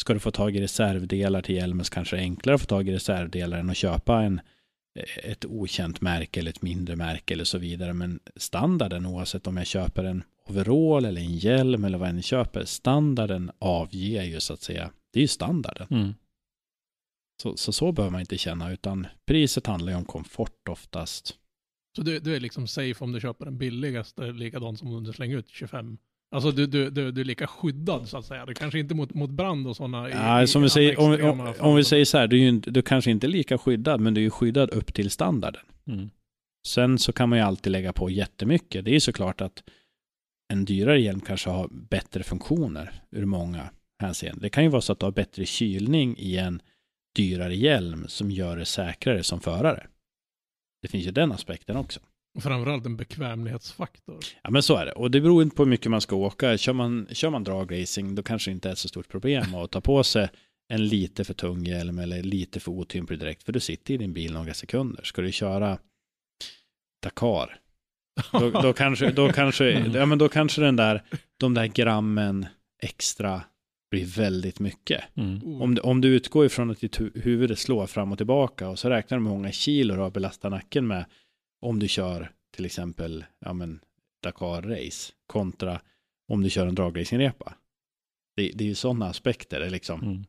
Ska du få tag i reservdelar till hjälmen så kanske det är enklare att få tag i reservdelar än att köpa en, eh, ett okänt märke eller ett mindre märke eller så vidare. Men standarden oavsett om jag köper en overall eller en hjälm eller vad jag än köper, standarden avger ju så att säga, det är ju standarden. Mm. Så, så så behöver man inte känna utan priset handlar ju om komfort oftast. Så du, du är liksom safe om du köper den billigaste, likadant som om du slänger ut 25. Alltså du, du, du, du är lika skyddad så att säga. Du kanske inte mot, mot brand och sådana. Ja, som vi säger, om, om, om vi säger så här, du är ju du kanske inte är lika skyddad men du är ju skyddad upp till standarden. Mm. Sen så kan man ju alltid lägga på jättemycket. Det är ju såklart att en dyrare hjälm kanske har bättre funktioner ur många hänseenden. Det kan ju vara så att du har bättre kylning i en dyrare hjälm som gör det säkrare som förare. Det finns ju den aspekten också. Framförallt en bekvämlighetsfaktor. Ja men så är det. Och det beror inte på hur mycket man ska åka. Kör man, kör man dragracing då kanske det inte är ett så stort problem att ta på sig en lite för tung hjälm eller lite för otymplig direkt. För du sitter i din bil några sekunder. Ska du köra Dakar då, då, kanske, då, kanske, ja, men då kanske den där, de där grammen extra blir väldigt mycket. Mm. Om, du- om du utgår ifrån att ditt hu- huvud slår fram och tillbaka och så räknar du hur många kilo du har belastat nacken med om du kör till exempel ja, men Dakar-race kontra om du kör en dragracingrepa. Det, det är ju sådana aspekter. Det, liksom, Mm.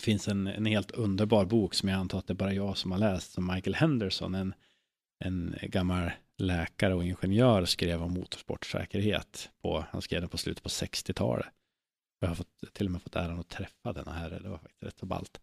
finns en, en helt underbar bok som jag antar att det är bara jag som har läst, som Michael Henderson, en, en gammal läkare och ingenjör skrev om motorsportsäkerhet. På, han skrev den på slutet på 60-talet. Jag har fått, till och med fått äran att träffa denna herre, det var faktiskt rätt så ballt.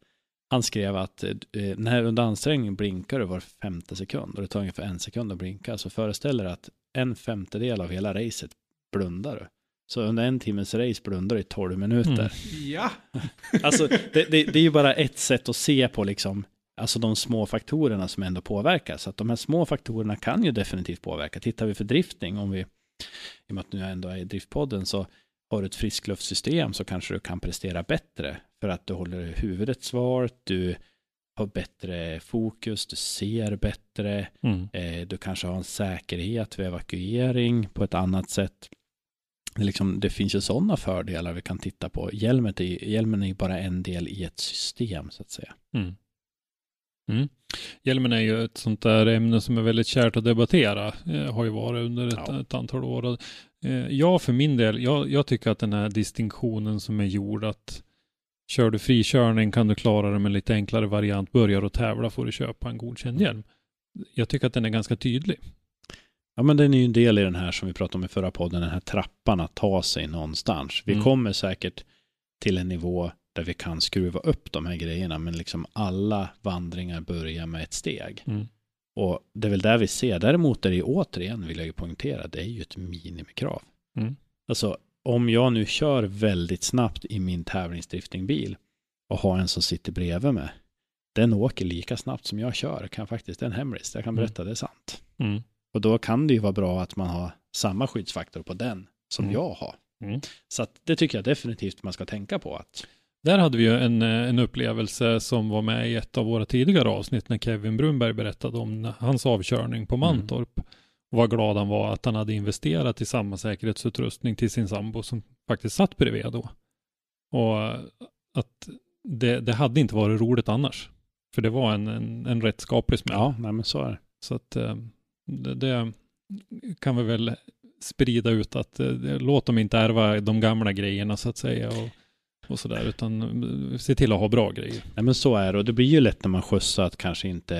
Han skrev att eh, när under ansträngning blinkar du var femte sekund och det tar ungefär en sekund att blinka så föreställer att en femtedel av hela racet blundar du. Så under en timmes race blundar du i 12 minuter. Mm. Ja, Alltså, det, det, det är ju bara ett sätt att se på liksom, alltså de små faktorerna som ändå påverkar. Så att de här små faktorerna kan ju definitivt påverka. Tittar vi för drifting, om vi, i och med att nu jag ändå är i driftpodden, så har du ett friskluftsystem så kanske du kan prestera bättre för att du håller huvudet svart, du har bättre fokus, du ser bättre, Mm. Eh, du kanske har en säkerhet vid evakuering på ett annat sätt. Det, liksom, det finns ju sådana fördelar vi kan titta på. Hjälmet är, hjälmen är ju bara en del i ett system så att säga. Mm. Hjälmen är ju ett sånt där ämne som är väldigt kärt att debattera. Eh, har ju varit under ett, Ja. ett antal år. Eh, jag för min del, jag, jag tycker att den här distinktionen som är gjord att kör du frikörning kan du klara det med en lite enklare variant. Börjar du tävla får du köpa en godkänd hjälm. Jag tycker att den är ganska tydlig. Ja, men den är ju en del i den här som vi pratade om i förra podden, den här trappan att ta sig någonstans. Vi Mm. kommer säkert till en nivå där vi kan skruva upp de här grejerna, men liksom alla vandringar börjar med ett steg. Mm. Och det är väl där vi ser. Däremot är det ju återigen, vill jag ju poängtera, det är ju ett minimikrav. Mm. Alltså, om jag nu kör väldigt snabbt i min tävlingsdriftingbil och har en som sitter bredvid mig, den åker lika snabbt som jag kör, kan faktiskt, det är en hemlis, jag kan Mm. berätta, det är sant. Mm. Och då kan det ju vara bra att man har samma skyddsfaktor på den som Mm. jag har. Mm. Så att det tycker jag definitivt man ska tänka på. att Där hade vi ju en, eh, en upplevelse som var med i ett av våra tidigare avsnitt när Kevin Brunberg berättade om hans avkörning på Mantorp. Och vad glad han var att han hade investerat i samma säkerhetsutrustning till sin sambo som faktiskt satt bredvid då. Och eh, att det, det hade inte varit roligt annars. För det var en, en, en rätt skaplig smäll. ja, nej men så är det. Så att eh, det, det kan vi väl sprida ut att låt dem inte ärva de gamla grejerna så att säga och, och sådär utan eh, se till att ha bra grejer. Nej men så är det. Och det blir ju lätt när man skjutsar att kanske inte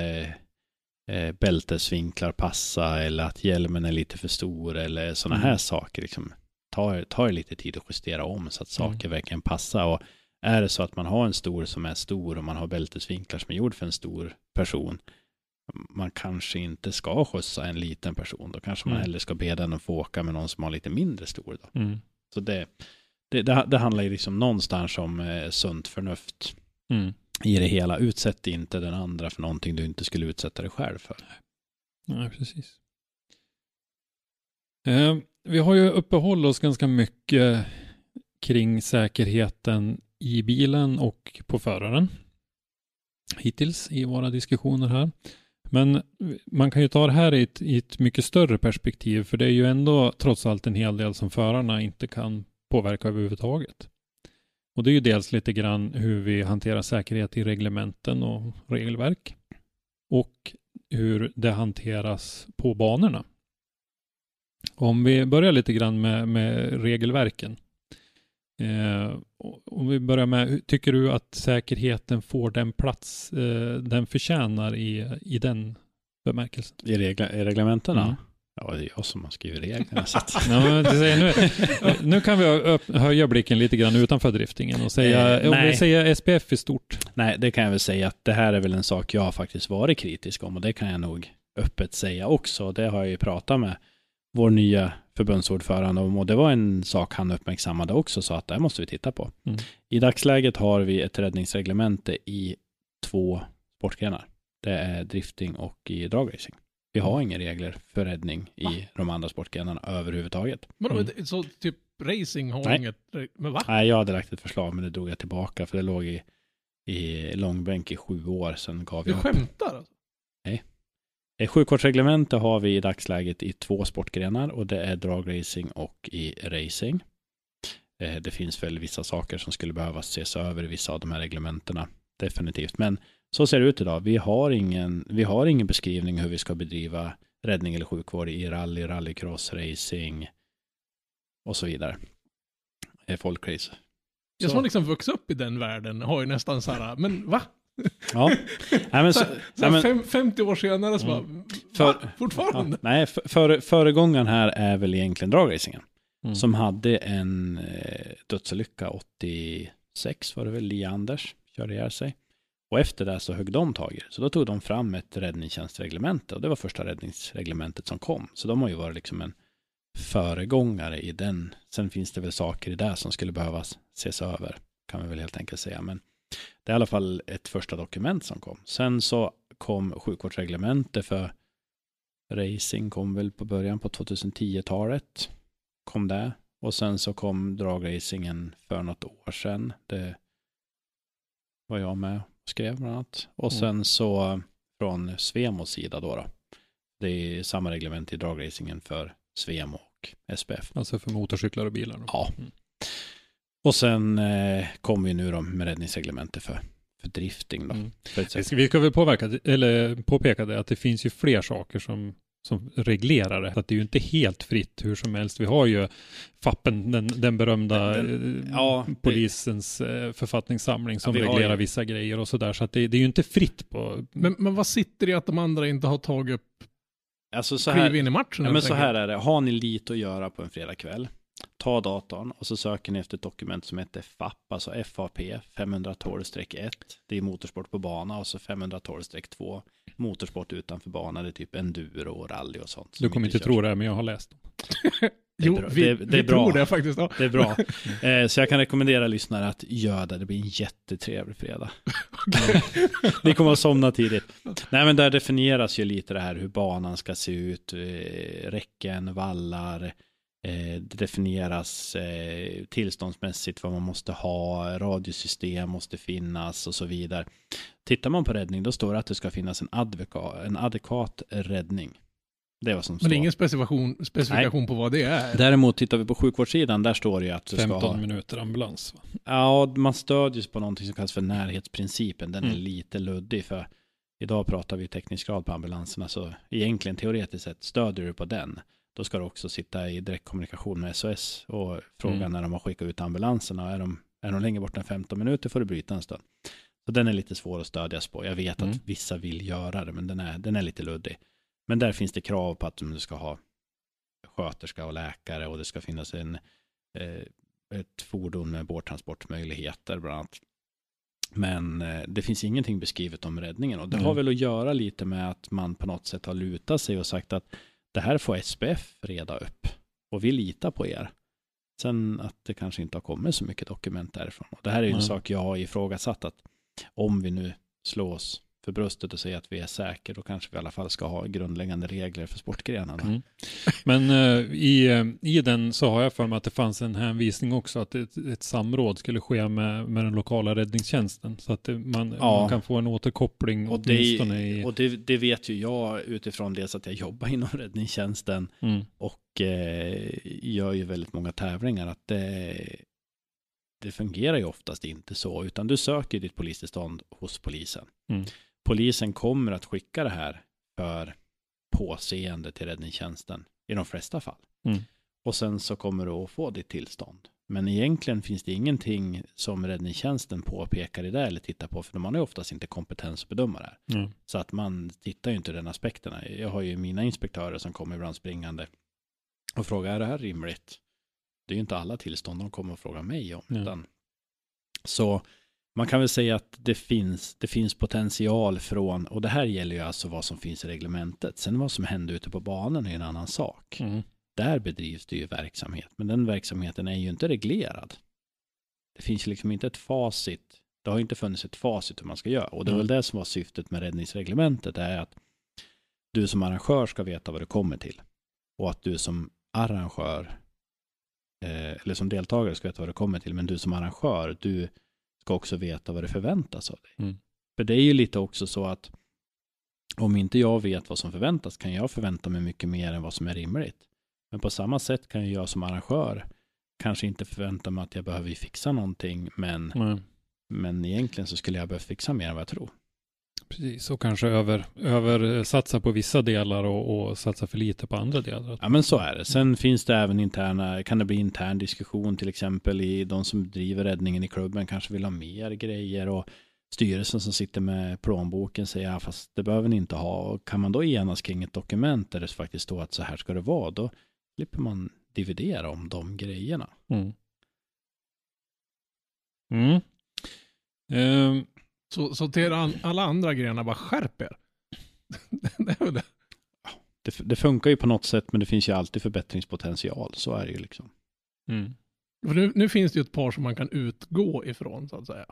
eh, bältesvinklar passa eller att hjälmen är lite för stor eller sådana Mm. här saker. Liksom. Ta, ta er lite tid att justera om så att Mm. saker verkligen passar. Och är det så att man har en stor som är stor och man har bältesvinklar som är gjord för en stor person, man kanske inte ska skjutsa en liten person. Då kanske man Mm. hellre ska be den att få åka med någon som har lite mindre stor. Då. Mm. Så det, det, det, det handlar ju liksom någonstans om eh, sunt förnuft Mm. i det hela. Utsätt inte den andra för någonting du inte skulle utsätta dig själv för. Ja, precis. Eh, vi har ju uppehållit oss ganska mycket kring säkerheten i bilen och på föraren hittills i våra diskussioner här. Men man kan ju ta det här i ett, i ett mycket större perspektiv för det är ju ändå trots allt en hel del som förarna inte kan påverka överhuvudtaget. Och det är ju dels lite grann hur vi hanterar säkerhet i reglementen och regelverk och hur det hanteras på banorna. Om vi börjar lite grann med, med regelverken. Eh, om vi börjar med, tycker du att säkerheten får den plats eh, den förtjänar i, i den bemärkelsen? I, regla, i reglementena? Mm. Ja, det är jag som har skrivit reglerna. så att, Ja, nu, nu kan vi höja blicken lite grann utanför driftingen och säga, Eh, om vi säger SPF i stort. nej, det kan jag väl säga att det här är väl en sak jag har faktiskt varit kritisk om och det kan jag nog öppet säga också. Det har jag ju pratat med vår nya förbundsordförande om och det var en sak han uppmärksammade också så att det här måste vi titta på. Mm. I dagsläget har vi ett räddningsreglemente i två sportgrenar. Det är drifting och i dragracing. Vi har inga regler för räddning i de andra sportgrenarna överhuvudtaget. Men Mm. så typ racing har Nej. inget... Men va? Nej, jag hade lagt ett förslag men det drog jag tillbaka för det låg i, i långbänk i sju år. Sen gav Du jag upp. skämtar alltså? Eh, Sjukortsreglemente har vi i dagsläget i två sportgrenar och det är dragracing och i racing. Eh, Det finns väl vissa saker som skulle behöva ses över i vissa av de här reglementena. Definitivt. Men så ser det ut idag. Vi har ingen, vi har ingen beskrivning hur vi ska bedriva räddning eller sjukvård i rally, rallycross, racing och så vidare. Eh, Folkrace. Jag som har liksom vuxit upp i den världen har ju nästan så här, men va? Ja, nej, men så, Så, här, fem, 50 år senare så Mm. bara, För- va? Fortfarande? ja, nej, för, för, föregångaren här är väl egentligen dragracingen. Mm. som hade en eh, dödsolycka 86 var det väl, Lia Anders körde ihjäl sig. Och efter det så högg de tag i det. Så då tog de fram ett räddningstjänstreglemente och det var första räddningsreglementet som kom. Så de har ju varit liksom en föregångare i den. Sen finns det väl saker i det som skulle behövas ses över, kan vi väl helt enkelt säga. Men det är i alla fall ett första dokument som kom. Sen så kom sjukvårdsreglementet för racing kom väl på början på 2010-talet kom det. Och sen så kom dragracingen för något år sedan. Det var jag med skrev bland annat. Och Mm. sen så från Svemos sida då, då. Det är samma reglement i dragracingen för Svemo och SPF. Alltså för motorcyklar och bilar. Då. Ja. Mm. Och sen eh, kom vi nu då med räddningsreglementet för, för drifting då. Mm. För. Vi ska väl påverka, eller påpeka det att det finns ju fler saker som, som reglerar det. Att det är ju inte helt fritt hur som helst. Vi har ju FAPen, den, den berömda Den- eh, ja, det- polisens eh, författningssamling som Ja, vi reglerar ju- vissa grejer och sådär. Så att det, det är ju inte fritt på... Men, men vad sitter i att de andra inte har tagit upp, Alltså så här, in i matchen? ja, men så här är det, har ni lite att göra på en fredagkväll, ta datorn och så söker ni efter ett dokument som heter FAP, alltså FAP 512-1. Det är motorsport på bana och så 512-2. Motorsport utanför bana, det är typ enduro och rally och sånt. Du kommer inte tro det, men jag har läst. dem. Jo, bra. vi, Det- det är vi tror bra. det faktiskt. Ja. Det är bra. Eh, så jag kan rekommendera lyssnare att göra det. Det blir en jättetrevlig fredag. Ni kommer att somna tidigt. Nej, men där definieras ju lite det här hur banan ska se ut, eh, räcken, vallar. Eh, det definieras eh, tillståndsmässigt vad man måste ha, radiosystem måste finnas och så vidare. Tittar man på räddning, då står det att det ska finnas en, adveka, en adekvat räddning. Det är vad som Men står. är ingen specifikation, specifikation på vad det är. Däremot tittar vi på sjukvårdssidan, där står det ju att du ska 15 ha... minuter ambulans. Va? Ja, man stödjer sig på någonting som kallas för närhetsprincipen. Den är Mm. lite luddig för idag pratar vi teknisk grad på ambulanserna så egentligen teoretiskt sett stödjer du på den. Då ska du också sitta i direktkommunikation med SOS och fråga Mm. när de har skickat ut ambulanserna. Är de, är de längre bort än 15 minuter får du bryta en stund. Så den är lite svår att stödjas på. Jag vet Mm. att vissa vill göra det, men den är, den är lite luddig. Men där finns det krav på att du ska ha sköterska och läkare och det ska finnas en, eh, ett fordon med båttransportmöjligheter bland annat. Men eh, det finns ingenting beskrivet om räddningen och det Mm. har väl att göra lite med att man på något sätt har lutat sig och sagt att det här får SPF reda upp och vi litar på er. Sen att det kanske inte har kommit så mycket dokument därifrån. Och det här är ju en Mm. sak jag har ifrågasatt att om vi nu slår oss för bröstet och säger att vi är säkra, då kanske vi i alla fall ska ha grundläggande regler för sportgrenarna. Mm. Men eh, i, eh, i den så har jag för mig att det fanns en hänvisning också att ett, ett samråd skulle ske med, med den lokala räddningstjänsten. Så att det, man, Ja. man kan få en återkoppling Och, det, i... och det, det vet ju jag utifrån dels att jag jobbar inom räddningstjänsten Mm. och eh, gör ju väldigt många tävlingar att det, det fungerar ju oftast inte så, utan du söker ditt polistillstånd hos polisen. Mm. Polisen kommer att skicka det här för påseende till räddningstjänsten i de flesta fall. Mm. Och sen så kommer du att få ditt tillstånd. Men egentligen finns det ingenting som räddningstjänsten påpekar i det eller tittar på, för man har ju oftast inte kompetens att bedöma det här. Mm. Så att man tittar ju inte den aspekterna. Jag har ju mina inspektörer som kommer ibland springande och frågar, är det här rimligt? Det är ju inte alla tillstånd de kommer att fråga mig om. Ja. Utan, så man kan väl säga att det finns, det finns potential från, och det här gäller ju alltså vad som finns i reglementet. Sen vad som händer ute på banan är en annan sak. Mm. Där bedrivs det ju verksamhet, men den verksamheten är ju inte reglerad. Det finns ju liksom inte ett facit. Det har inte funnits ett facit hur man ska göra. Och det är väl det som var syftet med räddningsreglementet, är att du som arrangör ska veta vad du kommer till. Och att du som arrangör, eh, eller som deltagare ska veta vad du kommer till, men du som arrangör, du ska också veta vad det förväntas av dig. Mm. För det är ju lite också så att om inte jag vet vad som förväntas kan jag förvänta mig mycket mer än vad som är rimligt. Men på samma sätt kan jag som arrangör kanske inte förvänta mig att jag behöver fixa någonting, men, Nej, men egentligen så skulle jag behöva fixa mer än vad jag tror. Precis, och kanske över, över satsa på vissa delar och, och satsa för lite på andra delar. Ja men så är det. Sen finns det även interna, kan det bli intern diskussion till exempel i de som driver räddningen i klubben kanske vill ha mer grejer och styrelsen som sitter med plånboken säger ja fast det behöver ni inte ha och kan man då enas kring ett dokument där det faktiskt står att så här ska det vara då slipper man dividera om de grejerna. Mm. Mm. Ehm, Så, så till an, alla andra grenar, bara skärp er. det är väl det. Det, det funkar ju på något sätt men det finns ju alltid förbättringspotential, så är det ju liksom. mm. För nu, nu finns det ju ett par som man kan utgå ifrån, så att säga.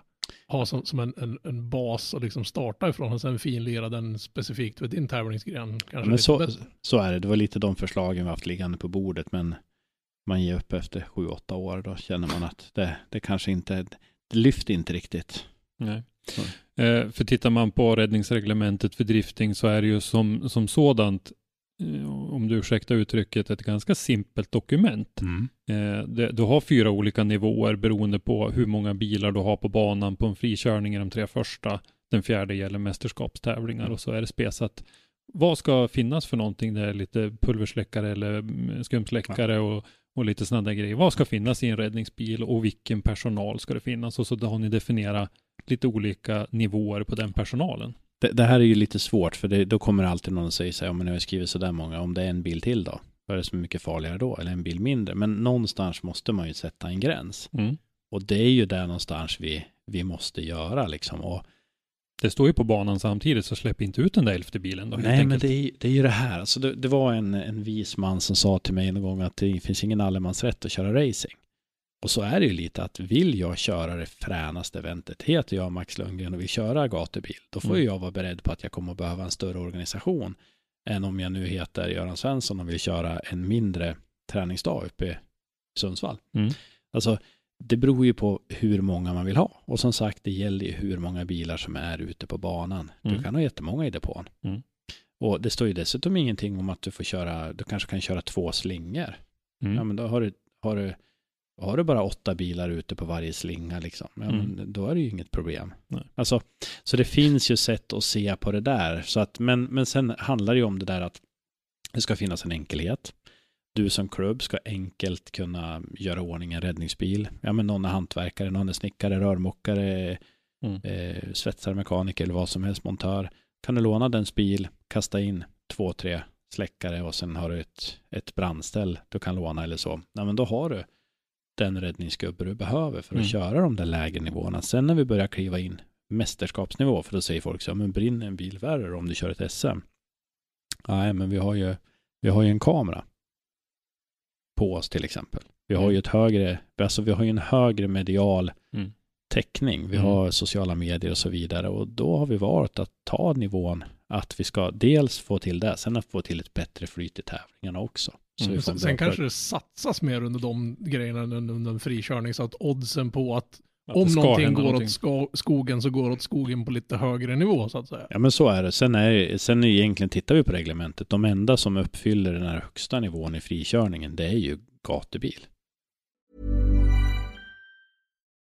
Ha som, som en, en, en bas och liksom starta ifrån och sen finlira den specifikt för din tävlingsgren. Kanske men så- bättre. Så är det, det var lite de förslagen vi haft liggande på bordet men man ger upp efter sju, åtta år då känner man att det, det kanske inte, det lyfter inte riktigt. Nej. Eh, för tittar man på räddningsreglementet för drifting så är det ju som, som sådant eh, om du ursäktar uttrycket, ett ganska simpelt dokument. Mm. Eh, det, du har fyra olika nivåer beroende på hur många bilar du har på banan på en frikörning i de tre första. Den fjärde gäller mästerskapstävlingar och så är det spesat. Vad ska finnas för någonting? Det är lite pulversläckare eller mm, skumsläckare och, och lite sådana där grejer. Vad ska finnas i en räddningsbil och vilken personal ska det finnas? Och så har ni definierat lite olika nivåer på den personalen. Det, det här är ju lite svårt för det, då kommer alltid någon att säga så här, om man har skrivit så där många, om det är en bil till då? Vad är det som är mycket farligare då? Eller en bil mindre? Men någonstans måste man ju sätta en gräns. Mm. Och det är ju där någonstans vi, vi måste göra liksom. Och, Det står ju på banan samtidigt, så släpp inte ut den där elfte bilen då. helt nej, men det är, det är ju det här. Alltså det, det var en, en vis man som sa till mig en gång att det finns ingen allemansrätt att köra racing. Och så är det ju lite att vill jag köra det fränaste eventet, heter jag Max Lundgren och vill köra gatubil, då får Mm. jag vara beredd på att jag kommer att behöva en större organisation än om jag nu heter Göran Svensson och vill köra en mindre träningsdag uppe i Sundsvall. Mm. Alltså, det beror ju på hur många man vill ha. Och som sagt, det gäller ju hur många bilar som är ute på banan. Du Mm. kan ha jättemånga i depån. Mm. Och det står ju dessutom ingenting om att du får köra, du kanske kan köra två slingor. Mm. Ja, men då har du, har du, har du bara åtta bilar ute på varje slinga liksom. Ja, Mm. men då är det ju inget problem. Nej. Alltså, så det finns ju sätt att se på det där. Så att, men, men sen handlar det ju om det där att det ska finnas en enkelhet. Du som klubb ska enkelt kunna göra ordning en räddningsbil. Ja, men någon är hantverkare, någon är snickare, rörmokare, Mm. eh, svetsare, mekaniker eller vad som helst, montör. Kan du låna dens bil, kasta in två, tre släckare och sen har du ett, ett brandställ du kan låna eller så. Ja, men då har du den räddningsgubbe du behöver för att Mm. köra de där lägre nivåerna. Sen när vi börjar kliva in mästerskapsnivå, för då säger folk så, ja, men brinner en bil värre om du kör ett SM? Nej, men vi har ju, vi har ju en kamera på oss till exempel. Vi har Mm. ju ett högre, alltså vi har ju en högre medial Mm. täckning. Vi Mm. har sociala medier och så vidare och då har vi valt att ta nivån att vi ska dels få till det, sen att få till ett bättre flyt i tävlingarna också. Mm. Sen, kanske det satsas mer under de grejerna än under en frikörning så att oddsen på att Att om någonting går någonting. åt skogen så går åt skogen på lite högre nivå så att säga. Ja men så är det. Sen, är, sen är egentligen, tittar vi på reglementet, de enda som uppfyller den här högsta nivån i frikörningen, det är ju gatubil.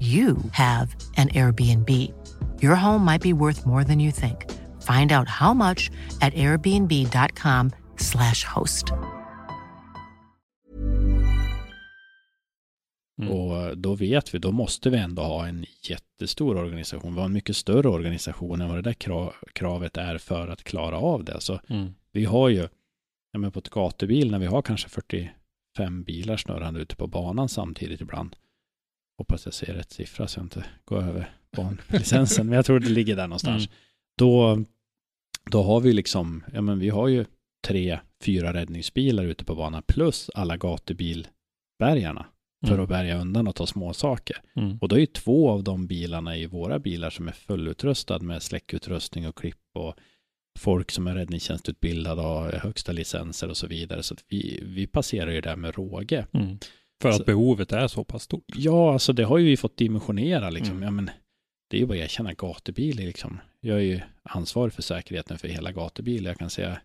you have an Airbnb. Your home might be worth more than you think. Find out how much at airbnb.com/slash host. Mm. Och då vet vi, då måste vi ändå ha en jättestor organisation. Vi har en mycket större organisation än vad det där kra- kravet är för att klara av det. Så Mm. vi har ju, ja men på ett gatubil när vi har kanske 45 bilar snurrande ute på banan samtidigt ibland. Hoppas jag ser rätt siffra så jag inte går över banlicensen, men jag tror det ligger där någonstans. Mm. Då, då har vi liksom, ja men vi har ju tre, fyra räddningsbilar ute på banan plus alla gatubilbärgarna för Mm. att bärga undan och ta små saker. Mm. Och då är ju två av de bilarna i våra bilar som är fullutrustad med släckutrustning och klipp och folk som är räddningstjänstutbildade och har högsta licenser och så vidare. Så att vi, vi passerar ju det med råge. Mm. För att Så- behovet är så pass stort. Ja, alltså det har ju vi fått dimensionera liksom. Mm. Ja, men det är ju bara att erkänna gatubil liksom. Jag är ju ansvarig för säkerheten för hela gatubil. Jag kan säga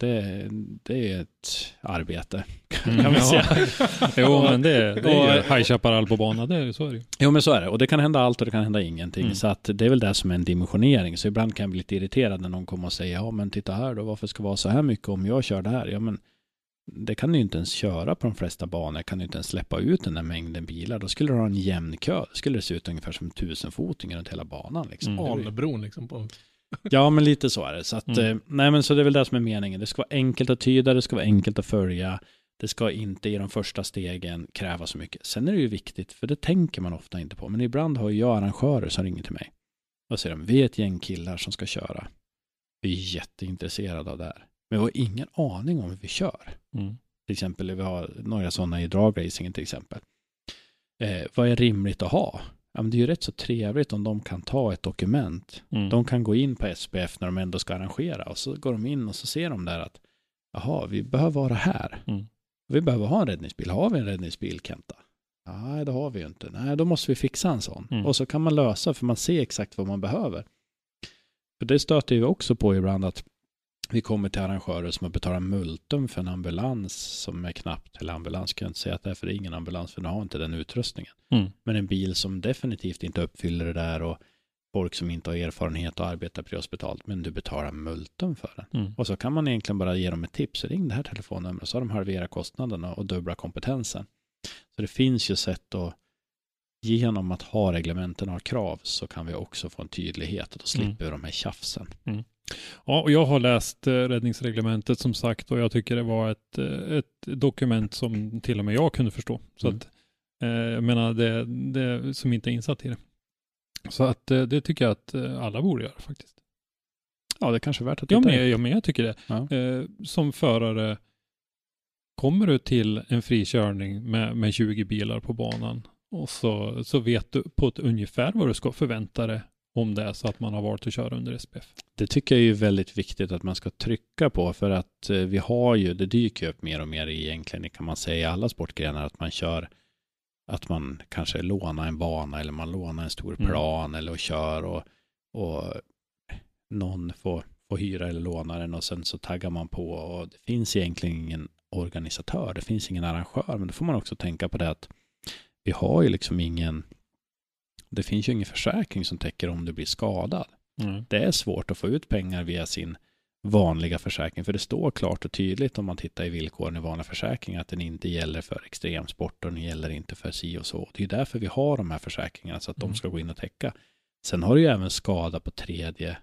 det, det är ett arbete kan vi säga. jo, men det, det är ju High Chaparral på bana, det är, så är det. Jo men så är det. Och det kan hända allt och det kan hända ingenting. Mm. Så att det är väl det som är en dimensionering. Så ibland kan jag bli lite irriterad när någon kommer och säger ja men titta här då, varför ska det vara så här mycket om jag kör det här? Ja men det kan du ju inte ens köra på de flesta banor, kan du inte ens släppa ut den där mängden bilar. Då skulle du ha en jämn kö. Då skulle det se ut ungefär som tusenfotingar runt hela banan. Liksom. Mm. Alnebron liksom på... Ja, men lite så är det. Så att, Mm. eh, nej, men så det är väl det som är meningen. Det ska vara enkelt att tyda, det ska vara enkelt att följa. Det ska inte i de första stegen kräva så mycket. Sen är det ju viktigt, för det tänker man ofta inte på. Men ibland har jag arrangörer som ringer till mig. Och säger de, vi är ett gäng killar som ska köra. Vi är jätteintresserade av det här. Men vi har ingen aning om hur vi kör. Mm. Till exempel, vi har några sådana i dragracingen till exempel. Eh, vad är rimligt att ha? Ja, men det är ju rätt så trevligt om de kan ta ett dokument Mm. de kan gå in på SPF när de ändå ska arrangera och så går de in och så ser de där att jaha, vi behöver vara här. Mm. Vi behöver ha en räddningsbil. Har vi en räddningsbil, Kenta? Nej, det har vi ju inte. Nej, då måste vi fixa en sån. Mm. Och så kan man lösa, för man ser exakt vad man behöver. För det stöter vi också på ibland att vi kommer till arrangörer som har betalat multum för en ambulans som är knappt, eller ambulans kan jag inte säga att det är, för det är ingen ambulans, för de har inte den utrustningen. Mm. Men en bil som definitivt inte uppfyller det där och folk som inte har erfarenhet och arbetar prehospitalt, men du betalar multum för den. Mm. Och så kan man egentligen bara ge dem ett tips, ring det här telefonnumret, så har de halverat kostnaderna och dubbla kompetensen. Så det finns ju sätt att genom att ha reglementen och krav så kan vi också få en tydlighet och då slipper vi de här tjafsen. Ja, och jag har läst eh, räddningsreglementet som sagt och jag tycker det var ett, eh, ett dokument som till och med jag kunde förstå. Så Mm. att, eh, jag menar, det, det som inte är insatt i det. Så att eh, det tycker jag att alla borde göra faktiskt. Ja, det är kanske är värt att Ja, titta men, i. ja, men jag tycker det. Ja. Eh, som förare, kommer du till en frikörning med, med 20 bilar på banan och så, så vet du på ett ungefär vad du ska förvänta dig om det är så att man har valt att köra under SPF. Det tycker jag är ju väldigt viktigt att man ska trycka på för att eh, vi har ju, det dyker upp mer och mer i egentligen kan man säga i alla sportgrenar att man kör att man kanske lånar en bana eller man lånar en stor Mm. plan eller och kör och, och någon får, får hyra eller låna den och sen så taggar man på och det finns egentligen ingen organisatör, det finns ingen arrangör men då får man också tänka på det att vi har ju liksom ingen det finns ju ingen försäkring som täcker om du blir skadad Mm. det är svårt att få ut pengar via sin vanliga försäkring. För det står klart och tydligt om man tittar i villkoren i vanliga försäkringar att den inte gäller för extremsport och den gäller inte för si och så. Det är därför vi har de här försäkringarna så att Mm. de ska gå in och täcka. Sen har du ju även skada på tredje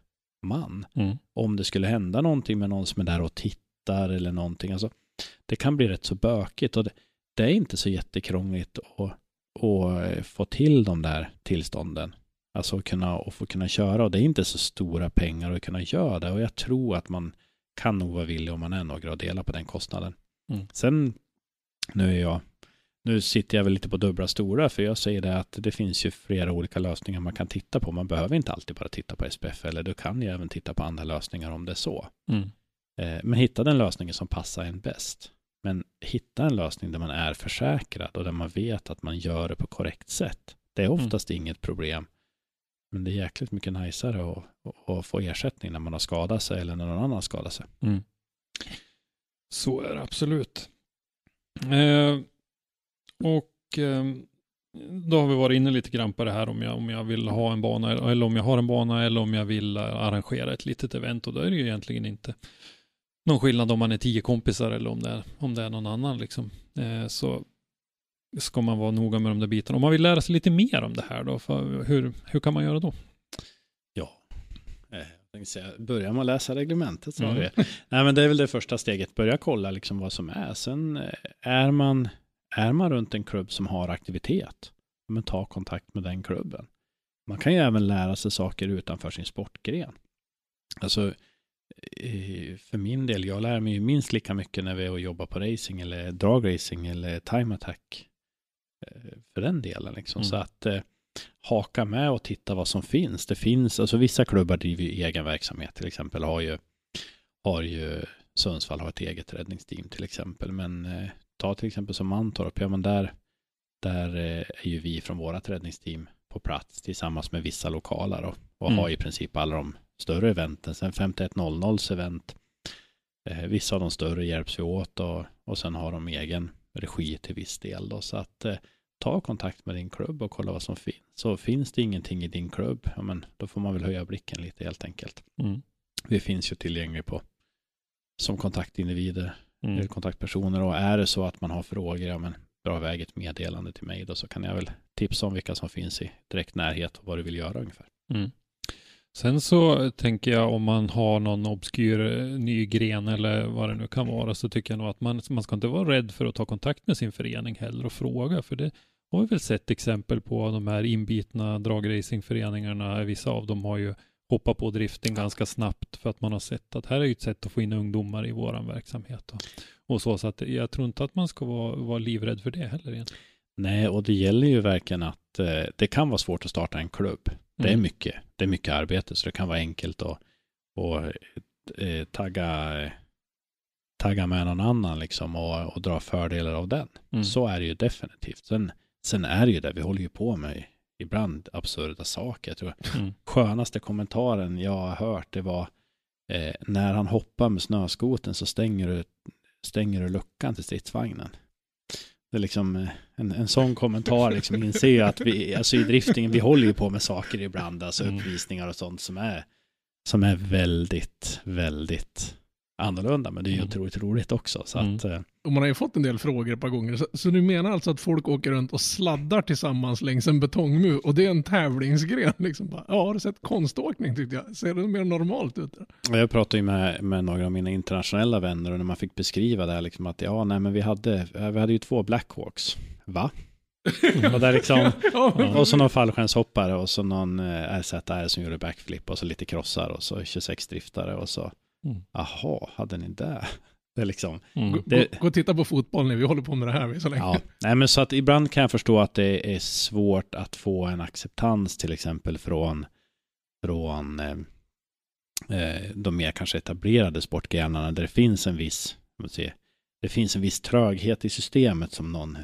man. Mm. Om det skulle hända någonting med någon som är där och tittar eller någonting. Alltså, det kan bli rätt så bökigt och det, det är inte så jättekrångligt att, att få till de där tillstånden. Alltså kunna, och få kunna köra och det är inte så stora pengar att kunna göra det och jag tror att man kan nog vara villig om man är några och dela på den kostnaden. Mm. Sen, nu är jag, nu sitter jag väl lite på dubbla stora för jag säger det att det finns ju flera olika lösningar man kan titta på. Man behöver inte alltid bara titta på SPF eller du kan ju även titta på andra lösningar om det är så. Mm. Eh, Men hitta den lösningen som passar en bäst. Men hitta en lösning där man är försäkrad och där man vet att man gör det på korrekt sätt. Det är oftast inget problem. Men det är jäkligt mycket najsare att, få ersättning när man har skadat sig eller när någon annan skadar sig. Mm. Så är det absolut. Eh, och eh, då har vi varit inne lite grann på det här om jag, om jag vill ha en bana eller om jag har en bana eller om jag vill eh, arrangera ett litet event och då är det ju egentligen inte någon skillnad om man är tio kompisar eller om det är, om det är någon annan liksom. Eh, så ska man vara noga med de där bitarna. Om man vill lära sig lite mer om det här då, hur, hur kan man göra då? Ja. Eh, jag säga, Börjar man läsa reglementet så Mm. vi. Nej men det är väl det första steget. Börja kolla liksom vad som är. Sen eh, är man, är man runt en klubb som har aktivitet. Men ta kontakt med den klubben. Man kan ju även lära sig saker utanför sin sportgren. Alltså för min del, jag lär mig ju minst lika mycket när vi är och jobbar på racing eller dragracing eller time attack. eh, För den delen liksom. Mm. Så att eh, haka med och titta vad som finns. Det finns, alltså vissa klubbar driver ju egen verksamhet. Till exempel har ju, har ju Sundsvall har ett eget räddningsteam till exempel. Men eh, ta till exempel som Mantorp, ja men där, där eh, är ju vi från vårat räddningsteam på plats tillsammans med vissa lokala då, och Mm. har i princip alla de större eventen. Sen 5100 event Eh, vissa av de större hjälps vi åt och, och sen har de egen regi till viss del då. Så att eh, ta kontakt med din klubb och kolla vad som finns. Så finns det ingenting i din klubb, ja, men då får man väl höja blicken lite helt enkelt. Mm. Vi finns ju tillgängliga på som kontaktindivider, Mm. kontaktpersoner och är det så att man har frågor, ja men dra iväg ett meddelande till mig då så kan jag väl tipsa om vilka som finns i direkt närhet och vad du vill göra ungefär. Mm. Sen så tänker jag om man har någon obskyr eh, ny gren eller vad det nu kan vara så tycker jag nog att man, man ska inte vara rädd för att ta kontakt med sin förening heller och fråga för det har vi väl sett exempel på de här inbitna dragracingföreningarna. Vissa av dem har ju hoppat på drifting ganska snabbt för att man har sett att här är ju ett sätt att få in ungdomar i våran verksamhet och, och så. Så att jag tror inte att man ska vara, vara livrädd för det heller egentligen. Nej, och det gäller ju verkligen att eh, det kan vara svårt att starta en klubb. Det är Mm. mycket, det är mycket arbete så det kan vara enkelt att, att eh, tagga, tagga med någon annan liksom och, och dra fördelar av den. Mm. Så är det ju definitivt. Sen, sen är det ju det, vi håller ju på med ibland absurda saker. Jag tror Mm. skönaste kommentaren jag har hört det var eh, när han hoppar med snöskoten så stänger du, stänger du luckan till stridsvagnen. Det är liksom eh, en, en sån kommentar liksom inser ju att vi, alltså i driftingen, vi håller ju på med saker ibland, alltså Mm. uppvisningar och sånt som är, som är väldigt, väldigt annorlunda, men det är ju Mm. otroligt roligt också. Så Mm. att, eh, Och man har ju fått en del frågor ett par gånger. Så, så du menar alltså att folk åker runt och sladdar tillsammans längs en betongmur och det är en tävlingsgren? Liksom bara, ja, har du sett konståkning tyckte jag? Ser det mer normalt ut? Jag pratade ju med, med några av mina internationella vänner och när man fick beskriva det här liksom att ja, nej men vi hade, vi hade ju två Blackhawks. Va? och, där liksom, och så någon fallskärmshoppare och så någon eh, RZR som gjorde backflip och så lite krossar och så 26 driftare och så, Mm. jaha, hade ni det? Det är liksom, Mm. Gå, det- gå, gå och titta på fotboll nu, vi håller på med det här vi så länge. ja. Nej men så att ibland kan jag förstå att det är svårt att få en acceptans till exempel från, från eh, eh, de mer kanske etablerade sportgrenarna där det finns en viss, säga, det finns en viss tröghet i systemet som någon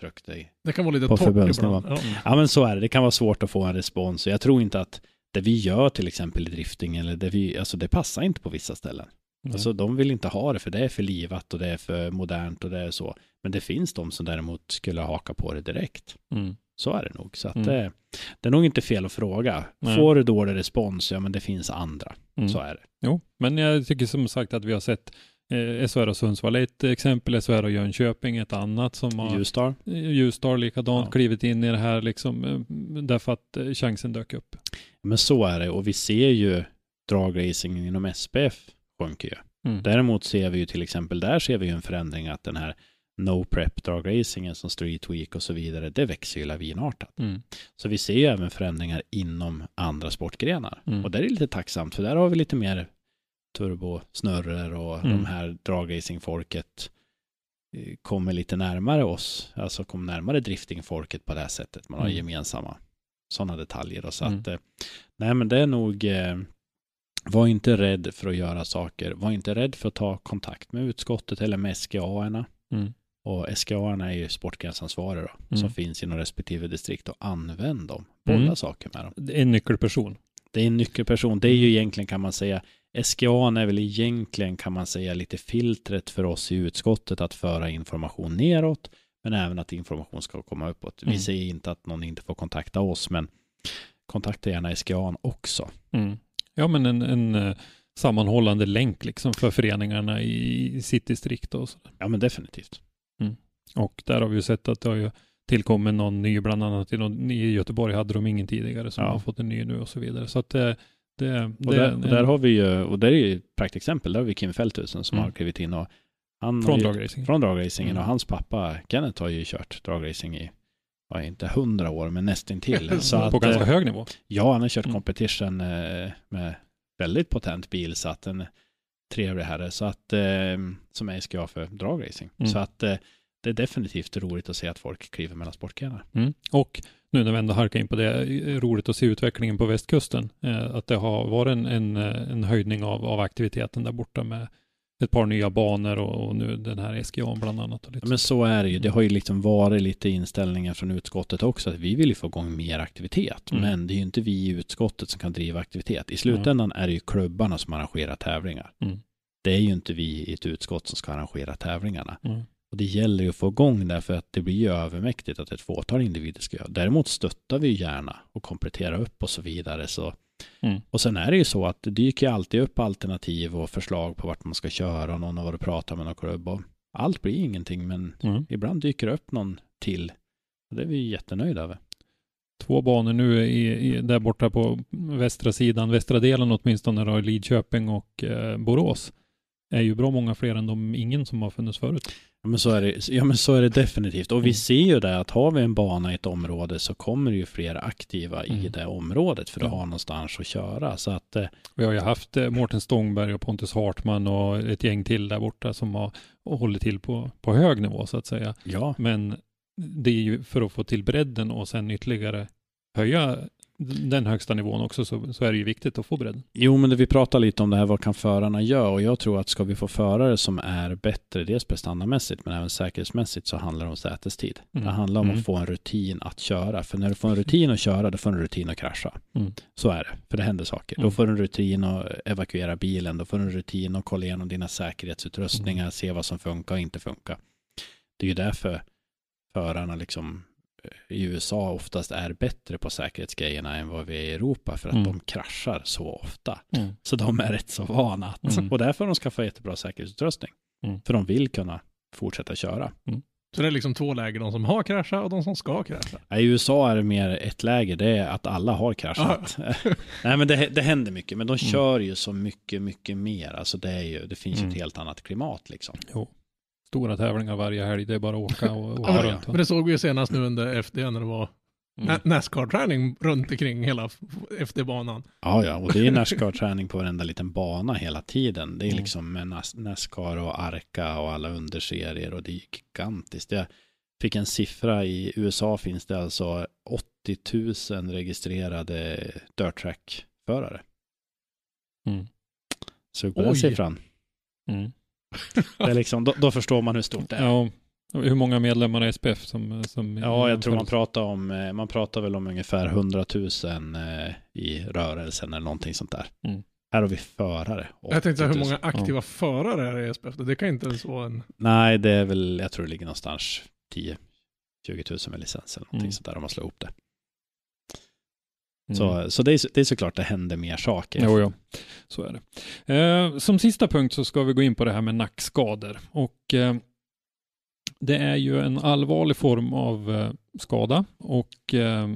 tryckte i. Det kan vara lite På torrt ibland. Ja. Ja men så är det, det kan vara svårt att få en respons jag tror inte att det vi gör till exempel i drifting eller det vi, alltså det passar inte på vissa ställen. Nej. Alltså de vill inte ha det för det är för livat och det är för modernt och det är så. Men det finns de som däremot skulle haka på det direkt. Mm. Så är det nog. Så att Mm. det, det är nog inte fel att fråga. Nej. Får du dålig respons, ja men det finns andra. Mm. Så är det. Jo, men jag tycker som sagt att vi har sett eh, SHR och Sundsvall är ett exempel, SHR och Jönköping ett annat som har Ljusdal. eh, Ljusdal likadant Ja. klivit in i det här liksom eh, därför att eh, chansen dök upp. Men så är det och vi ser ju dragracingen inom SPF sjunker ju. Mm. Däremot ser vi ju till exempel, där ser vi ju en förändring att den här no prep dragracingen som Street Week och så vidare, det växer ju lavinartat. Mm. Så vi ser ju även förändringar inom andra sportgrenar. Mm. Och det är lite tacksamt, för där har vi lite mer turbosnurror och Mm. de här dragracingfolket eh, kommer lite närmare oss, alltså kommer närmare driftingfolket på det här sättet. Man har Mm. gemensamma sådana detaljer. Och så Mm. att, eh, nej men det är nog, eh, var inte rädd för att göra saker, var inte rädd för att ta kontakt med utskottet eller med SGA-erna. Mm. Och SGA-erna är ju sportgrensansvariga då, som Mm. finns inom respektive distrikt och använd dem, bolla Mm. saker med dem. Det är en nyckelperson. Det är en nyckelperson. Det är ju egentligen kan man säga, SGA är väl egentligen kan man säga lite filtret för oss i utskottet att föra information neråt, men även att information ska komma uppåt. Vi Mm. säger inte att någon inte får kontakta oss, men kontakta gärna SGA också. Mm. Ja, men en, en eh, sammanhållande länk liksom för föreningarna i, sitt distrikt och så. Ja, men definitivt. Och där har vi ju sett att det har ju tillkommit någon ny, bland annat i, någon, i Göteborg hade de ingen tidigare som Ja. har fått en ny nu och så vidare. Så att det, det, Och, där, och där har vi ju, och där är ju ett praktexempel, där har vi Kim Fälthusen som Mm. har klivit in och han från har ju- dragracing. Från dragracingen Mm. och hans pappa Kenneth har ju kört dragracing i, ja, inte hundra år, men nästintill. Så att, på ganska eh, hög nivå. Ja, han har kört Mm. competition eh, med väldigt potent bil, så att en trevlig herre, så att, eh, som är SGA för dragracing. Mm. Så att det är definitivt roligt att se att folk kliver mellan sportgrenar. Mm. Och nu när vi ändå harkar in på det, är roligt att se utvecklingen på västkusten. Eh, att det har varit en, en, eh, en höjning av, av aktiviteten där borta med ett par nya banor och, och nu den här SGA bland annat. Ja, men så. är det ju. Det har ju liksom varit lite inställningar från utskottet också, att vi vill ju få igång mer aktivitet. Mm. Men det är ju inte vi i utskottet som kan driva aktivitet. I slutändan är det ju klubbarna som arrangerar tävlingar. Mm. det är ju inte vi i ett utskott som ska arrangera tävlingarna. Och det gäller ju att få igång det för att det blir ju övermäktigt att ett fåtal individer ska göra. Däremot stöttar vi ju gärna och kompletterar upp och så vidare. Så. Mm. Och sen är det ju så att det dyker alltid upp alternativ och förslag på vart man ska köra och någon har varit och pratat med någon klubb. Och allt blir ingenting men Mm. ibland dyker det upp någon till. Och det är vi jättenöjda över. Två banor nu i, i, där borta på västra sidan, västra delen åtminstone, då, Lidköping och eh, Borås. Är ju bra många fler än de ingen som har funnits förut. Ja men, så är det, ja men så är det definitivt. Och vi Mm. ser ju det att har vi en bana i ett område så kommer det ju fler aktiva i Mm. det området för att Ja. ha någonstans att köra. Så att eh, Vi har ju haft eh, Mårten Stångberg och Pontus Hartman och ett gäng till där borta som har hållit till på, på hög nivå så att säga. ja, Men det är ju för att få till bredden och sen ytterligare höja den högsta nivån också så, så är det ju viktigt att få bredden. Jo, men det vi pratar lite om det här, vad kan förarna göra? Och jag tror att ska vi få förare som är bättre, dels prestandamässigt, men även säkerhetsmässigt, så handlar det om sätestid. Mm. Det handlar om Mm. att få en rutin att köra. För när du får en rutin att köra, då får du en rutin att krascha. Mm. Så är det, för det händer saker. Då Mm. får du en rutin att evakuera bilen, då får du en rutin att kolla igenom dina säkerhetsutrustningar, Mm. se vad som funkar och inte funkar. Det är ju därför förarna liksom i USA oftast är bättre på säkerhetsgrejerna än vad vi är i Europa för att Mm. de kraschar så ofta. Mm. Så de är rätt så vana. att- Mm. Och därför har de skaffat jättebra säkerhetsutrustning. Mm. För de vill kunna fortsätta köra. Så det är liksom två läger, de som har kraschat och de som ska krascha. I USA är det mer ett läge, det är att alla har kraschat. Nej men det, det händer mycket, men de kör ju så mycket, mycket mer. Alltså det, är ju, det finns ju Mm. ett helt annat klimat liksom. Jo. Stora tävlingar varje helg, det är bara att åka och, och Ja, runt. men det såg vi ju senast nu under FD när det var Mm. Na- Nascar-träning runt omkring hela FD-banan. Ja, ja, och det är Nascar-träning på varenda liten bana hela tiden. Det är Mm. liksom med Nas- Nascar och Arca och alla underserier och det är gigantiskt. Jag fick en siffra, i USA finns det alltså 80 000 registrerade dirt track-förare. Mm. Sug på den Oj. siffran. Mm. Det är liksom, då, då förstår man hur stort det är. Ja, hur många medlemmar i SPF som... som Ja, jag tror man pratar om, eh, man pratar väl om ungefär 100 000 eh, i rörelsen eller någonting sånt där. Mm. Här har vi förare. Jag tänkte hur 80 000. många aktiva förare är det i SPF? Det kan inte ens vara en... Nej, det är väl, jag tror det ligger någonstans 10 20 000 med licens eller någonting Mm. sånt där om man slår ihop det. Mm. Så, så det, är, det är såklart det händer mer saker. Jo, jo. Så är det. Eh, som sista punkt så ska vi gå in på det här med nackskador. Och eh, det är ju en allvarlig form av eh, skada och eh,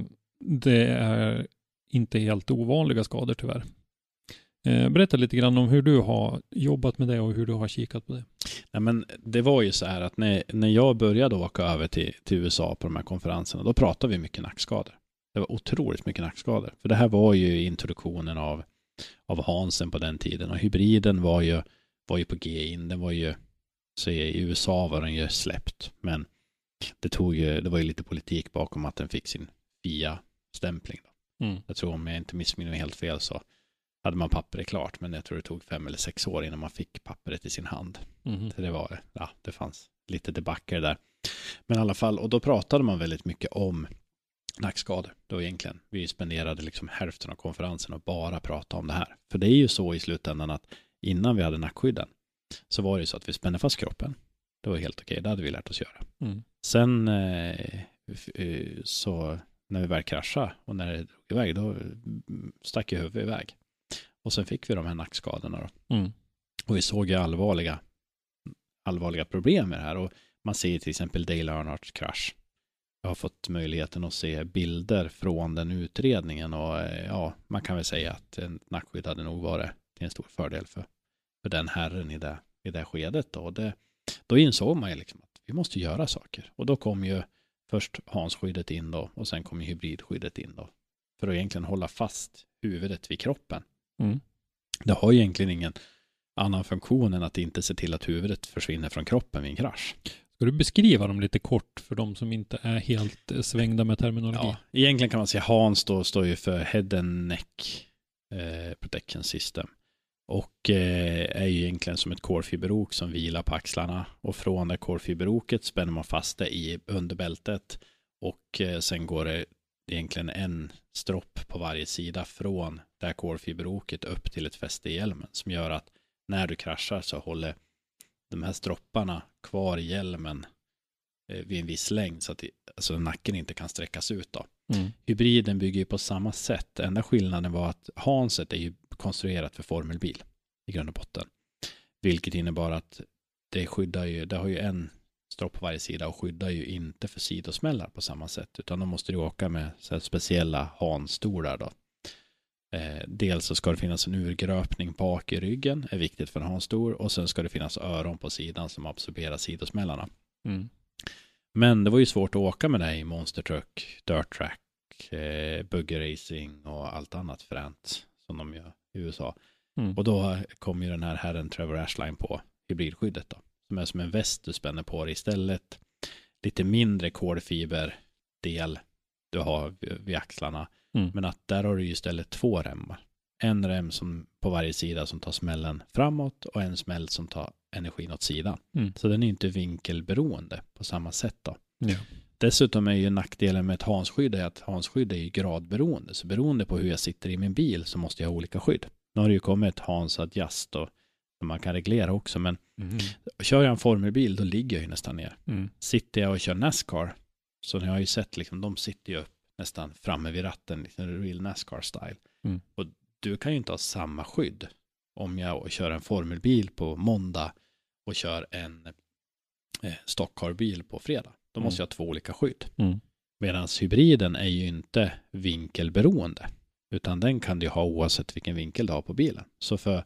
det är inte helt ovanliga skador tyvärr. Eh, berätta lite grann om hur du har jobbat med det och hur du har kikat på det. Nej, men det var ju så här att när, när jag började åka över till, till USA på de här konferenserna, då pratade vi mycket nackskador. Det var otroligt mycket nackskador. För det här var ju introduktionen av, av Hansen på den tiden och hybriden var ju, var ju på G in. Den var ju, så i USA var den ju släppt. Men det tog ju, det var ju lite politik bakom att den fick sin FIA-stämpling. Mm. Jag tror om jag inte missminner mig helt fel så hade man pappret klart, men jag tror det tog fem eller sex år innan man fick pappret i sin hand. Mhm. Så det var, ja, det fanns lite debacker där. Men i alla fall, och då pratade man väldigt mycket om nackskador. Då egentligen, vi spenderade liksom hälften av konferensen och bara prata om det här. För det är ju så i slutändan att innan vi hade nackskydden så var det ju så att vi spände fast kroppen. Det var helt okej, det hade vi lärt oss göra. Mm. Sen eh, eh, så när vi väl kraschade och när det drog iväg, då mm, stack ju huvudet iväg. Och sen fick vi de här nackskadorna då. Mm. Och vi såg ju allvarliga, allvarliga problem med det här. Och man ser till exempel Dale Earnhardts krasch. Jag har fått möjligheten att se bilder från den utredningen och eh, ja, man kan väl säga att en nackskydd hade nog varit till en stor fördel för, för den herren i det, i det skedet. Då. Och det, då insåg man ju liksom att vi måste göra saker. Och då kom ju först Hans-skyddet in då och sen kom ju hybridskyddet in då. För att egentligen hålla fast huvudet vid kroppen. Mm. Det har ju egentligen ingen annan funktion än att inte se till att huvudet försvinner från kroppen vid en krasch. Ska du beskriva dem lite kort för de som inte är helt eh, svängda med terminologi? Ja, egentligen kan man säga Hans då står ju för Head and Neck eh, Protection System. Och eh, är ju egentligen som ett kolfiberok som vilar på axlarna. Och från det kolfiberoket spänner man fast det i underbältet. Och eh, sen går det egentligen en stropp på varje sida från det här kolfiberoket upp till ett fäste i hjälmen. Som gör att när du kraschar så håller de här stropparna kvar i hjälmen eh, vid en viss längd så att alltså nacken inte kan sträckas ut då. Mm. Hybriden bygger ju på samma sätt. Enda skillnaden var att Hanset är ju konstruerat för formelbil i grund och botten. Vilket innebar att det skyddar ju, det har ju en stropp på varje sida och skyddar ju inte för sidosmällar på samma sätt. Utan de måste ju åka med så speciella hanstolar då. Eh, dels så ska det finnas en urgröpning bak i ryggen, är viktigt för en hanstol. Och sen ska det finnas öron på sidan som absorberar sidosmällarna. Mm. Men det var ju svårt att åka med det i Monster Truck, Dirt Track, eh, Buggy Racing och allt annat fränt som de gör i USA. Mm. Och då kom ju den här herren Trevor Ashline på hybridskyddet då. Som är som en väst du spänner på dig istället. Lite mindre kolfiberdel du har vid- axlarna. Mm. Men att där har du ju istället två remmar. En rem som på varje sida som tar smällen framåt och en smäll som tar energin åt sidan. Mm. Så den är inte vinkelberoende på samma sätt då. Ja. Dessutom är ju nackdelen med ett hansskydd är att hansskydd är ju gradberoende. Så beroende på hur jag sitter i min bil så måste jag ha olika skydd. Nu har det ju kommit Hans Adjust då, som man kan reglera också. Men Mm. kör jag en formelbil då ligger jag ju nästan ner. Mm. Sitter jag och kör Nascar, så jag har ju sett liksom, de sitter ju upp nästan framme vid ratten, liksom real Nascar-style. Mm. Och du kan ju inte ha samma skydd om jag kör en formelbil på måndag och kör en eh, stockcarbil på fredag. Då måste jag ha två olika skydd. Mm. Medan hybriden är ju inte vinkelberoende. Utan den kan du ha oavsett vilken vinkel du har på bilen. Så för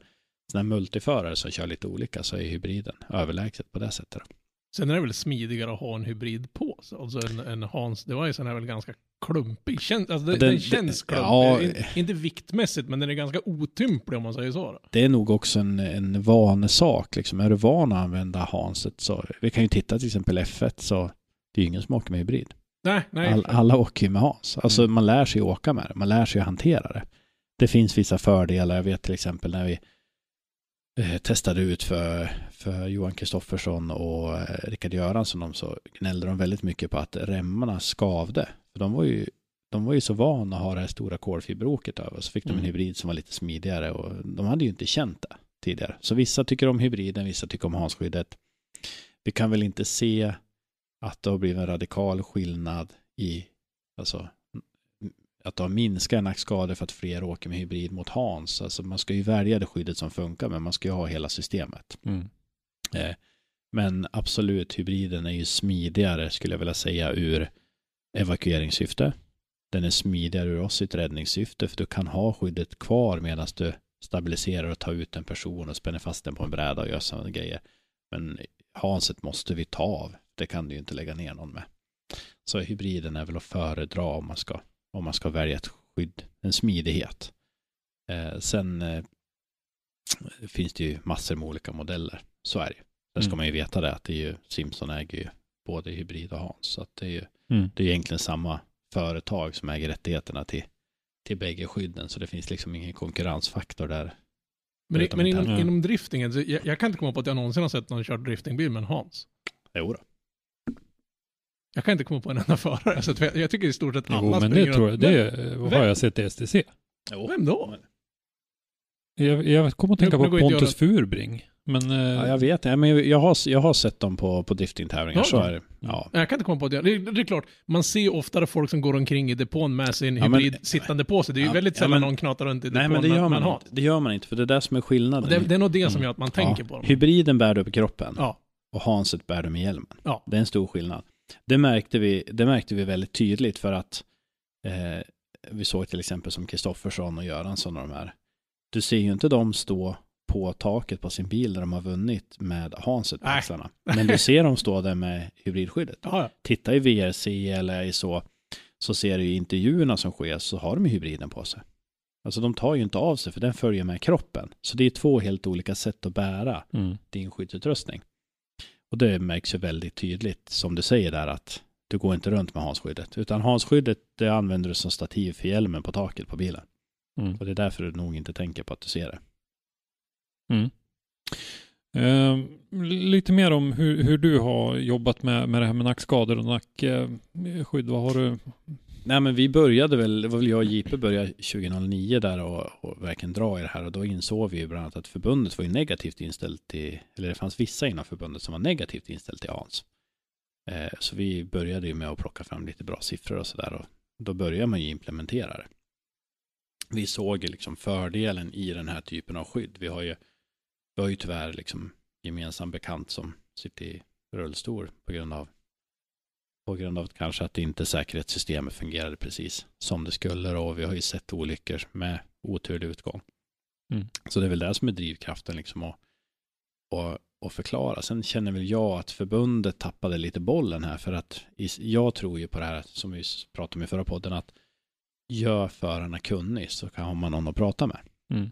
sådana multiförare som kör lite olika så är hybriden överlägset på det sättet. Då. Sen är det väl smidigare att ha en hybrid på. Så Alltså en, en Hans Device är väl ganska klumpig. Kän, alltså det, Den- den, känns klumpig. ja. In, inte viktmässigt, men den är ganska otymplig om man säger så. Då. Det är nog också en, en vanesak. Liksom. Är du van att använda Hanset så, vi kan ju titta till exempel F1 så det är ju ingen som åker med hybrid. Nej, nej. All, alla åker ju med Hans. Alltså man lär sig åka med det, man lär sig att hantera det. Det finns vissa fördelar, jag vet till exempel när vi testade ut för, för Johan Kristoffersson och eh, Rickard Göransson så gnällde de väldigt mycket på att remmarna skavde. För de var ju de var ju så vana att ha det här stora kolfiberåket över. Så fick de en Mm. hybrid som var lite smidigare och de hade ju inte känt det tidigare. Så vissa tycker om hybriden, vissa tycker om Hansskyddet. Vi kan väl inte se att det har blivit en radikal skillnad i, alltså att det har minskat nackskador för att fler åker med hybrid mot Hans. Alltså man ska ju välja det skyddet som funkar, men man ska ju ha hela systemet. Mm. Eh, Men absolut, hybriden är ju smidigare skulle jag vilja säga ur evakueringssyfte. Den är smidigare ur oss i ett räddningssyfte för du kan ha skyddet kvar medan du stabiliserar och tar ut en person och spänner fast den på en bräda och gör sådana grejer. Men Hanset måste vi ta av. Det kan du ju inte lägga ner någon med. Så hybriden är väl att föredra om man ska, om man ska välja ett skydd, en smidighet. Eh, sen eh, finns det ju massor med olika modeller. Så är det ju. Sen ska Mm. man ju veta det att det är ju, Simpson äger ju både hybrid och Hans. Så att det är ju Mm. det är egentligen samma företag som äger rättigheterna till, till bägge skydden. Så det finns liksom ingen konkurrensfaktor där. Men, men inom, inom driftingen, jag, jag kan inte komma på att jag någonsin har sett någon kört driftingbil med en Hans. Jo då. Jag kan inte komma på en enda förare. Så att jag, jag tycker i stort sett alla Jo, men det springer tror jag, det Vem- har jag sett i STC. Jo. Vem då? Jag, jag kommer att tänka på inte Pontus Furbring. Men, eh, Ja, jag vet det. Men jag har, jag har sett dem på, på driftingtävlingar. Ja, så är det. Ja. Jag kan inte komma på det. Det är, det är klart, man ser ju oftare folk som går omkring i depån med sin Ja, men- hybrid sittande på sig. Det är ju väldigt ja, sällan men- någon knatar runt i depån Nej, men det gör man, Hans. inte. Det gör man inte. För det är det som är skillnaden. Och det, det är nog det som Mm. gör att man tänker på dem. Hybriden bär du upp i kroppen. Ja. Och Hanset bär du med hjälmen. Ja. Det är en stor skillnad. Det märkte vi, det märkte vi väldigt tydligt för att eh, vi såg till exempel som Kristoffersson och Göransson och de här. Du ser ju inte dem stå på taket på sin bil där de har vunnit med Hanset på Nej. axlarna. Men du ser dem stå där med hybridskyddet. Ja. Titta i VRC eller i så, så ser du i intervjuerna som sker så har de hybriden på sig. Alltså de tar ju inte av sig för den följer med kroppen. Så det är två helt olika sätt att bära mm. din skyddsutrustning. Och det märks ju väldigt tydligt, som du säger där, att du går inte runt med Hansskyddet. Utan Hansskyddet, det använder du som stativ för hjälmen på taket på bilen. Mm. Och det är därför du nog inte tänker på att du ser det. Mm. Eh, lite mer om hur, hur du har jobbat med, med det här med nackskador och nackskydd. Vad har du Nej men vi började väl, det var väl jag och JP började 2009 där och, och verkligen dra i det här och då insåg vi ju bland annat att förbundet var ju negativt inställt till, eller det fanns vissa inom förbundet som var negativt inställt till ANS. Eh, så vi började ju med att plocka fram lite bra siffror och sådär och då började man ju implementera det. Vi såg ju liksom fördelen i den här typen av skydd. Vi har ju, vi har ju tyvärr liksom gemensam bekant som sitter i rullstol på grund av på grund av kanske att inte säkerhetssystemet fungerade precis som det skulle och vi har ju sett olyckor med oturlig utgång. Mm. Så det är väl det som är drivkraften liksom att, att, att förklara. Sen känner väl jag att förbundet tappade lite bollen här för att jag tror ju på det här som vi pratade om i förra podden att gör förarna kunnig så kan man någon att prata med. Mm.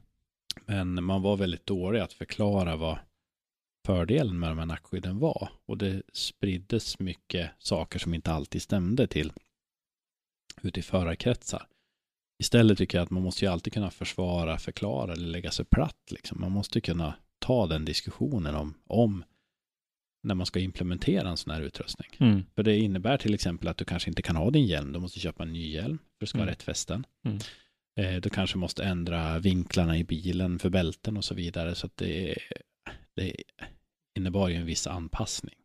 Men man var väldigt dålig att förklara vad fördelen med de här nackskydden var. Och det spriddes mycket saker som inte alltid stämde till ute i förarkretsar. Istället tycker jag att man måste ju alltid kunna försvara, förklara eller lägga sig platt. Liksom. Man måste kunna ta den diskussionen om, om när man ska implementera en sån här utrustning. Mm. För det innebär till exempel att du kanske inte kan ha din hjälm. Du måste köpa en ny hjälm för att ska Mm. ha rätt fästen. Mm. Eh, du kanske måste ändra vinklarna i bilen för bälten och så vidare. Så att det, det innebar ju en viss anpassning.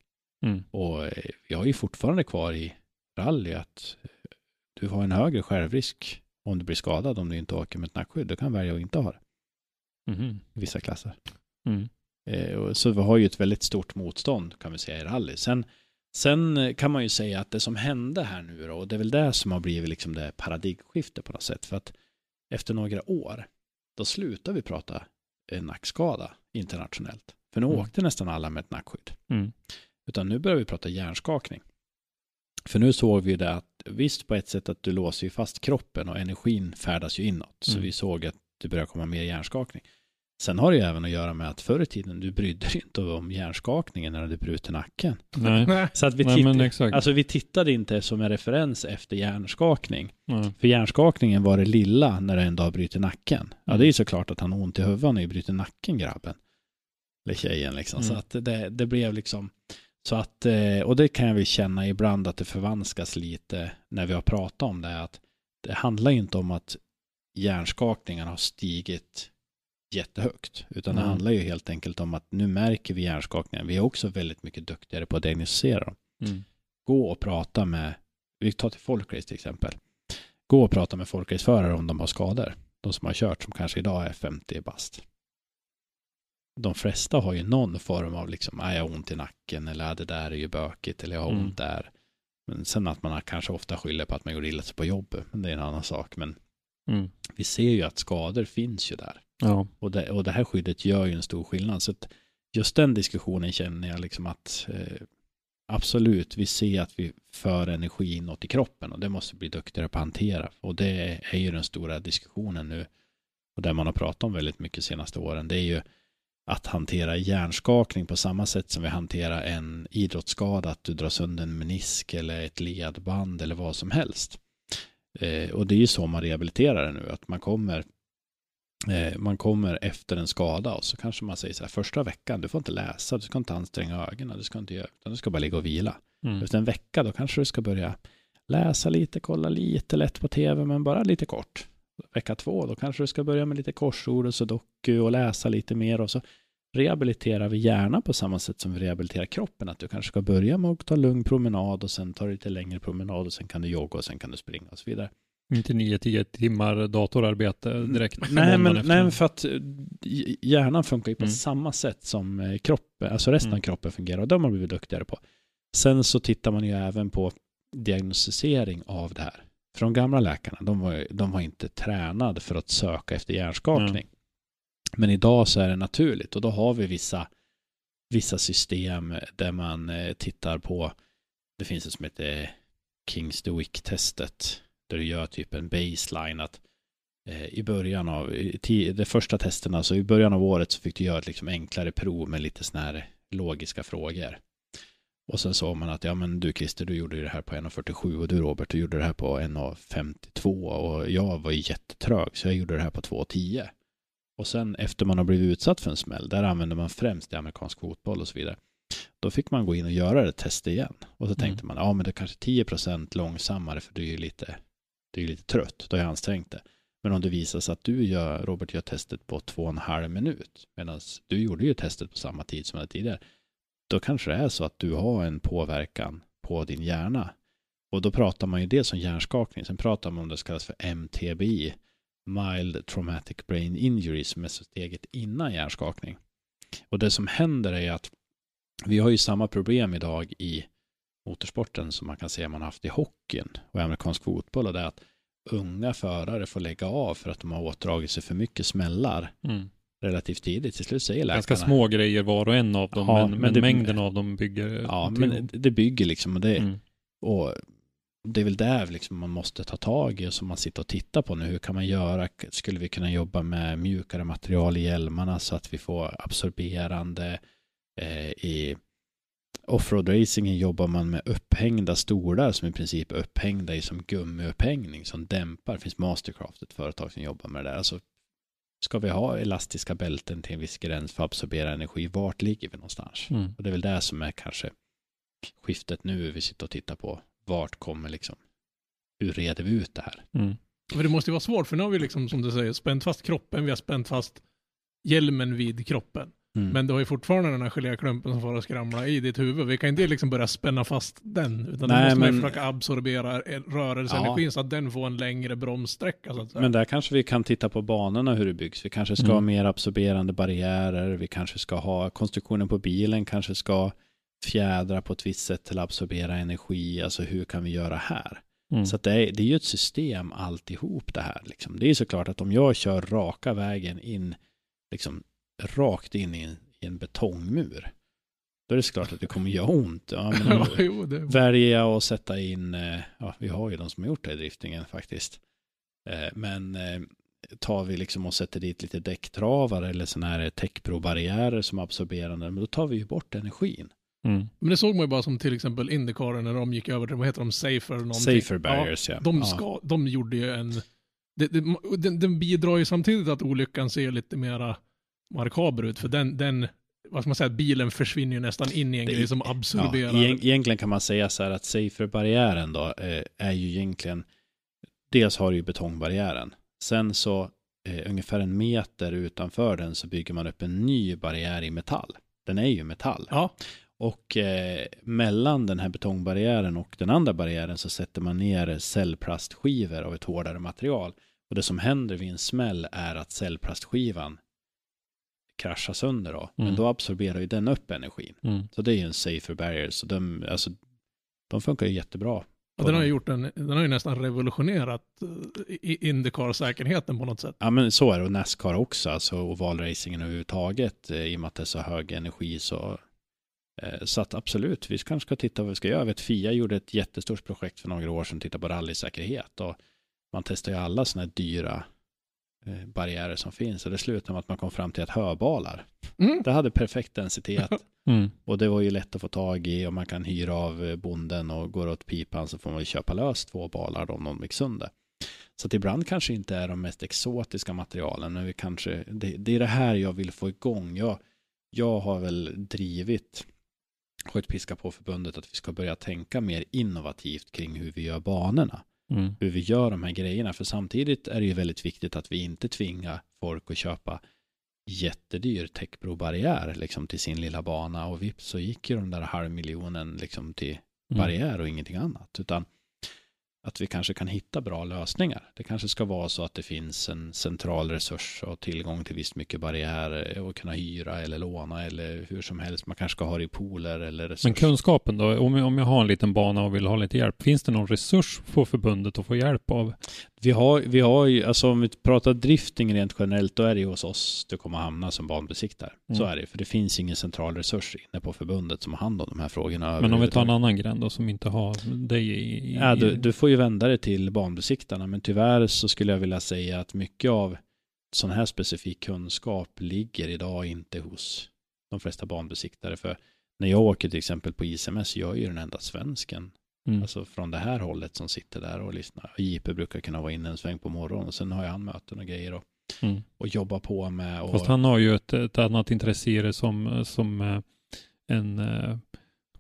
Mm. Och eh, vi har ju fortfarande kvar i rally att eh, du har en högre självrisk om du blir skadad om du inte åker med ett nackskydd. Du kan välja att inte ha det i vissa klasser. Mm. Eh, Så vi har ju ett väldigt stort motstånd kan vi säga i rally. Sen, sen kan man ju säga att det som hände här nu då, och det är väl det som har blivit liksom det paradigmskifte på något sätt. För att efter några år, då slutar vi prata nackskada internationellt. För nu Mm. åkte nästan alla med ett nackskydd. Mm. Utan nu börjar vi prata hjärnskakning. För nu såg vi det att visst på ett sätt att du låser ju fast kroppen och energin färdas ju inåt. Så Mm. vi såg att det börjar komma mer hjärnskakning. Sen har det ju även att göra med att förr i tiden du brydde dig inte om hjärnskakningen när du bröt nacken. Nej. Nej. Så att vi, Nej, titt- exakt. alltså vi tittade inte som en referens efter hjärnskakning. Nej. För hjärnskakningen var det lilla när du en dag bryter nacken. Ja, det är ju såklart att han har ont i huvudet när du bryter nacken, grabben. Eller tjejen liksom. Så Mm. att det, det blev liksom, så att, eh, och det kan jag väl känna ibland att det förvanskas lite när vi har pratat om det, att det handlar ju inte om att hjärnskakningarna har stigit jättehögt, utan det Mm. handlar ju helt enkelt om att nu märker vi hjärnskakningar. Vi är också väldigt mycket duktigare på att diagnostisera dem Mm. gå och prata med, vi tar till folkrace till exempel, gå och prata med folkraceförare om de har skador. De som har kört som kanske idag är 50 bast. De flesta har ju någon form av liksom, "Ah, jag har ont i nacken eller "Ah, det där är ju bökigt eller jag har Mm. ont där. Men sen att man kanske ofta skyller på att man gjorde illa sig på jobbet, men det är en annan sak. Men Mm. vi ser ju att skador finns ju där. Ja. Och det, och det här skyddet gör ju en stor skillnad. Så just den diskussionen känner jag liksom att eh, absolut, vi ser att vi för energi inåt i kroppen och det måste bli duktigare på att hantera. Och det är ju den stora diskussionen nu och det man har pratat om väldigt mycket de senaste åren. Det är ju att hantera hjärnskakning på samma sätt som vi hanterar en idrottsskada, att du drar sönder en menisk eller ett ledband eller vad som helst. Eh, och det är ju så man rehabiliterar det nu, att man kommer eh, man kommer efter en skada och så kanske man säger så här första veckan, du får inte läsa, du ska inte anstränga ögonen, du ska inte göra, utan du ska bara ligga och vila. Mm. Efter en vecka då kanske du ska börja läsa lite, kolla lite lätt på tv, men bara lite kort. Vecka två, då kanske du ska börja med lite korsord och sudoku och läsa lite mer och så rehabiliterar vi gärna på samma sätt som vi rehabiliterar kroppen. Att du kanske ska börja med att ta lugn promenad och sen ta lite längre promenad och sen kan du jogga och sen kan du springa och så vidare. Inte 9-10 timmar datorarbete direkt. Nej, men, efter. nej, för att eh, hjärnan funkar ju på Mm. samma sätt som eh, kroppen, alltså resten av Mm. kroppen fungerar och det har man blivit duktigare på. Sen så tittar man ju även på diagnostisering av det här. För de gamla läkarna, de var, de var inte tränade för att söka efter hjärnskakning. Men idag så är det naturligt och då har vi vissa, vissa system där man eh, tittar på, det finns ett som heter Kings DeWick-testet, där du gör typ en baseline att eh, i början av, i de första testerna, så i början av året så fick du göra ett liksom enklare prov med lite sådana här logiska frågor. Och sen sa man att ja men du Christer, du gjorde det här på 1.47 och du Robert, du gjorde det här på 1.52 och jag var jättetrög så jag gjorde det här på 2.10. Och sen efter man har blivit utsatt för en smäll, där använder man främst i amerikansk fotboll och så vidare. Då fick man gå in och göra det test igen. Och så tänkte man, ja men det är kanske 10% långsammare för du är ju lite det är lite trött, då har jag ansträngt det. Men om det visar sig att du gör, Robert gör testet på två och en halv minut, medan du gjorde ju testet på samma tid som jag tidigare, då kanske det är så att du har en påverkan på din hjärna. Och då pratar man ju det som hjärnskakning, sen pratar man om det som kallas för MTBI, Mild Traumatic Brain Injury, som är steget innan hjärnskakning. Och det som händer är att vi har ju samma problem idag i motorsporten som man kan se man haft i hockeyn och i amerikansk fotboll och det är att unga förare får lägga av för att de har åtdragit sig för mycket smällar Mm relativt tidigt. Till slut säger läkarna. Ganska små grejer var och en av dem, Ja, men, men men det- mängden av dem bygger Ja, till- men det bygger liksom och det, mm. och det är väl där liksom man måste ta tag i och som man sitter och tittar på nu. Hur kan man göra? Skulle vi kunna jobba med mjukare material i hjälmarna så att vi får absorberande eh, i offroad racingen jobbar man med upphängda stolar som i princip är upphängda i som gummiupphängning som dämpar. Det finns Mastercraft, ett företag som jobbar med det där. Alltså, ska vi ha elastiska bälten till en viss gräns för att absorbera energi? Vart ligger vi någonstans? Mm. Och det är väl det som är kanske skiftet nu vi sitter och tittar på. Vart kommer liksom, hur reder vi ut det här? Mm. För det måste ju vara svårt, för nu har vi liksom, som du säger, spänt fast kroppen, vi har spänt fast hjälmen vid kroppen. Mm. Men du har ju fortfarande den här geléklumpen som får att skramla i ditt huvud. Vi kan inte liksom börja spänna fast den, utan då Nej, måste man ju men- försöka absorbera rörelseenergin så att den får en längre bromssträcka. Men där kanske vi kan titta på banorna hur det byggs. Vi kanske ska Mm. ha mer absorberande barriärer. Vi kanske ska ha konstruktionen på bilen kanske ska fjädra på ett visst sätt till att absorbera energi. Alltså hur kan vi göra här? Mm. Så det, är, det är ju ett system alltihop det här. Liksom. Det är såklart att om jag kör raka vägen in, liksom rakt in i en, i en betongmur, då är det såklart att det kommer göra ont. Ja, men ja, jo, det... väljer jag att sätta in, eh, ja vi har ju de som har gjort det i driftingen faktiskt. Eh, Men eh, tar vi liksom och sätter dit lite däcktravare eller sådana här täckbrobarriärer som absorberande, men då tar vi ju bort energin. Mm. Men det såg man ju bara som till exempel Indycar när de gick över till, vad heter de, Safer någonting. Safer barriers ja. Ja, de, ja. ska, de gjorde ju en... Det, det, den, den bidrar ju samtidigt att olyckan ser lite mera makaber ut, för den, den, vad ska man säga, bilen försvinner ju nästan in i en Det- grej som Ja, absorberar. egent- egentligen kan man säga så här att safer-barriären då eh, är ju egentligen, dels har du ju betongbarriären, sen så eh, ungefär en meter utanför den så bygger man upp en ny barriär i metall. Den är ju metall. Ja, Och eh, mellan den här betongbarriären och den andra barriären så sätter man ner cellplastskivor av ett hårdare material. Och det som händer vid en smäll är att cellplastskivan kraschar sönder då. Men Mm. då absorberar ju den upp energin. Mm. Så det är ju en safer barrier. Så de, alltså, de funkar ju jättebra. och den har ju gjort en, den har ju nästan revolutionerat eh, Indycar-säkerheten på något sätt. Ja men så är det och Nascar också, alltså ovalracingen överhuvudtaget eh, i och med att det är så hög energi så eh, så att absolut, vi kanske ska titta vad vi ska göra. Jag vet Fia gjorde ett jättestort projekt för några år sedan, titta på rallysäkerhet och man testar ju alla sådana här dyra barriärer som finns och det slutade med att man kom fram till att höbalar, Mm. det hade perfekt densitet Mm. och det var ju lätt att få tag i och man kan hyra av eh, bonden och går åt pipan så får man ju köpa lös två balar om de gick sönder. Så att ibland kanske inte är de mest exotiska materialen, men vi kanske, det, det är det här jag vill få igång. Jag, jag har väl drivit, skjutit piska på förbundet att vi ska börja tänka mer innovativt kring hur vi gör banorna. Mm. Hur vi gör de här grejerna, för samtidigt är det ju väldigt viktigt att vi inte tvingar folk att köpa jättedyr täckbrobarriär liksom till sin lilla bana och vips så gick ju de där halvmiljonen liksom till Mm. barriär och ingenting annat. Utan att vi kanske kan hitta bra lösningar. Det kanske ska vara så att det finns en central resurs och tillgång till visst mycket barriärer och kunna hyra eller låna eller hur som helst. Man kanske ska ha det i pooler eller resurs. Men kunskapen då, om jag, om jag har en liten bana och vill ha lite hjälp, finns det någon resurs på förbundet att få hjälp av? Vi har, vi har ju, alltså om vi pratar drifting rent generellt, då är det ju hos oss du kommer hamna som banbesiktare. Så Mm. är det, för det finns ingen central resurs inne på förbundet som har hand om de här frågorna. Men om vi tar en annan gren då som inte har dig i Ja, du, du får ju vända dig till banbesiktarna, men tyvärr så skulle jag vilja säga att mycket av sån här specifik kunskap ligger idag inte hos de flesta banbesiktare. För när jag åker till exempel på ICMS, jag är ju den enda svensken Mm. Alltså från det här hållet som sitter där och lyssnar. JP brukar kunna vara inne en sväng på morgonen och sen har jag han möten och grejer och, Mm. och jobba på med. Och, Fast han har ju ett, ett annat intresse i det som, som eh, en, eh,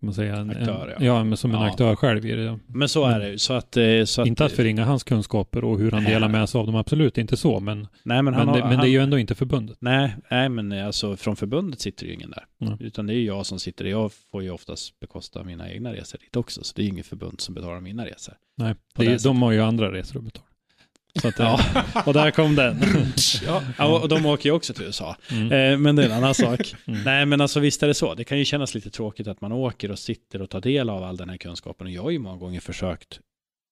ska man säga, en, Aktör, ja. ja. men som en Ja. aktör själv i det. Men så är det ju. Så att, eh, så att, inte att förringa hans kunskaper och hur han Nej. delar med sig av dem, absolut inte så, men, Nej, men, men, han har, det, men det är han- ju ändå inte förbundet. Nej, nej, men alltså från förbundet sitter ju ingen där. Nej. Utan det är ju jag som sitter där. Jag får ju oftast bekosta mina egna resor dit också. Så det är ju inget förbund som betalar mina resor. Nej, det, de har ju andra resor att betala. Så att, Ja, och där kom den. Ja. ja, och de åker ju också till USA. Mm. Eh, men det är en annan sak. Mm. Nej, men alltså visst är det så. Det kan ju kännas lite tråkigt att man åker och sitter och tar del av all den här kunskapen. Och jag har ju många gånger försökt,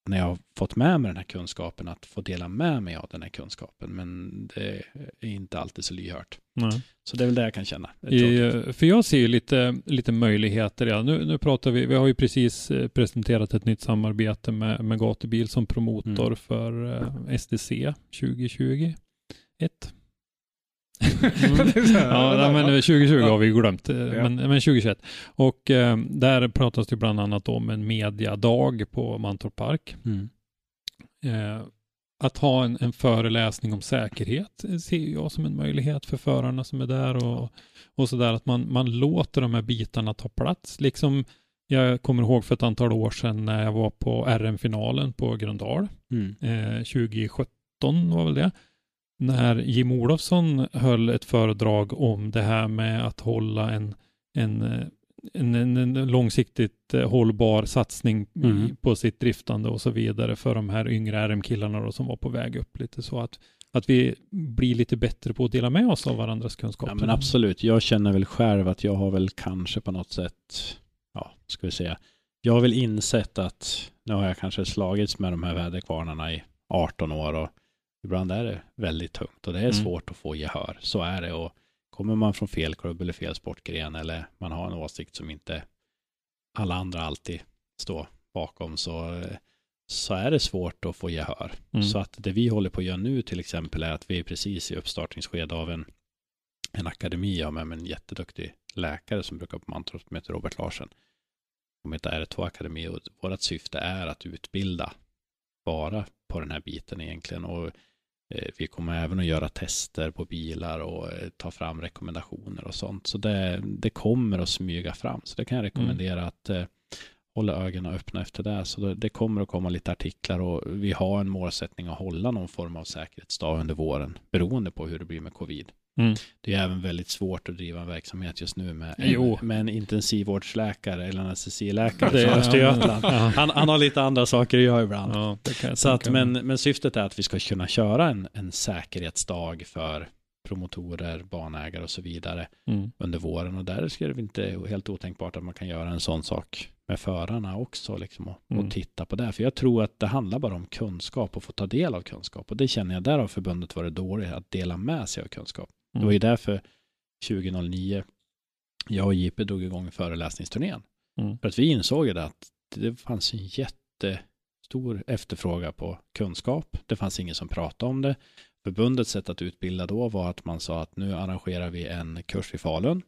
när jag har fått med mig den här kunskapen, att få dela med mig av den här kunskapen. Men det är inte alltid så lyhört. Nej. Så det är väl det jag kan känna. I, för jag ser ju lite, lite möjligheter. Ja. Nu, nu pratar vi, vi har ju precis eh, presenterat ett nytt samarbete med, med Gatubil som promotor Mm. för eh, SDC 2021. Är så här, Ja, men va? 2020 Ja. har vi glömt, eh, men, men 2021. Och eh, där pratas det bland annat om en mediadag på Mantorp Park. Mm. Eh, att ha en, en föreläsning om säkerhet eh, ser jag som en möjlighet för förarna som är där och, och sådär att man, man låter de här bitarna ta plats. Liksom jag kommer ihåg för ett antal år sedan när jag var på RM-finalen på Gröndal. Mm. Eh, 2017 var väl det. När Jim Olofsson höll ett föredrag om det här med att hålla en, en, en, en, långsiktigt hållbar satsning Mm. på sitt driftande och så vidare för de här yngre RM-killarna då, som var på väg upp lite så att, att vi blir lite bättre på att dela med oss av varandras kunskaper. Ja, men absolut. Jag känner väl själv att jag har väl kanske på något sätt, ja, ska vi säga, jag har väl insett att nu har jag kanske slagits med de här väderkvarnarna i 18 år och ibland är det väldigt tungt och det är Mm. svårt att få gehör. Så är det och kommer man från fel klubb eller fel sportgren eller man har en åsikt som inte alla andra alltid står bakom så, så är det svårt att få gehör. Mm. Så att det vi håller på att göra nu till exempel är att vi är precis i uppstartningsskede av en, en akademi. Jag har med mig en jätteduktig läkare som brukar på Mantorp som heter Robert Larsen. Som heter R2 Akademi och vårt syfte är att utbilda bara på den här biten egentligen. Och vi kommer även att göra tester på bilar och eh, ta fram rekommendationer och sånt. Så det, det kommer att smyga fram. Så det kan jag rekommendera att eh, hålla ögonen öppna efter det. Så det, det kommer att komma lite artiklar och vi har en målsättning att hålla någon form av säkerhetsdag under våren beroende på hur det blir med covid. Mm. Det är även väldigt svårt att driva en verksamhet just nu med, Jo. en, med en intensivvårdsläkare eller anestesiläkare från Östergötland. Han, han har lite andra saker att göra ibland. Ja, Så att, men, men syftet är att vi ska kunna köra en, en säkerhetsdag för promotorer, banägare och så vidare Mm. under våren och där skulle det inte helt otänkbart att man kan göra en sån sak med förarna också liksom och, Mm. och titta på det. För jag tror att det handlar bara om kunskap och få ta del av kunskap och det känner jag där har förbundet varit dåligt att dela med sig av kunskap. Det var ju därför 2009 jag och JP drog igång föreläsningsturnén. Mm. För att vi insåg ju att det fanns en jättestor efterfrågan på kunskap. Det fanns ingen som pratade om det. Förbundets sätt att utbilda då var att man sa att nu arrangerar vi en kurs i Falun.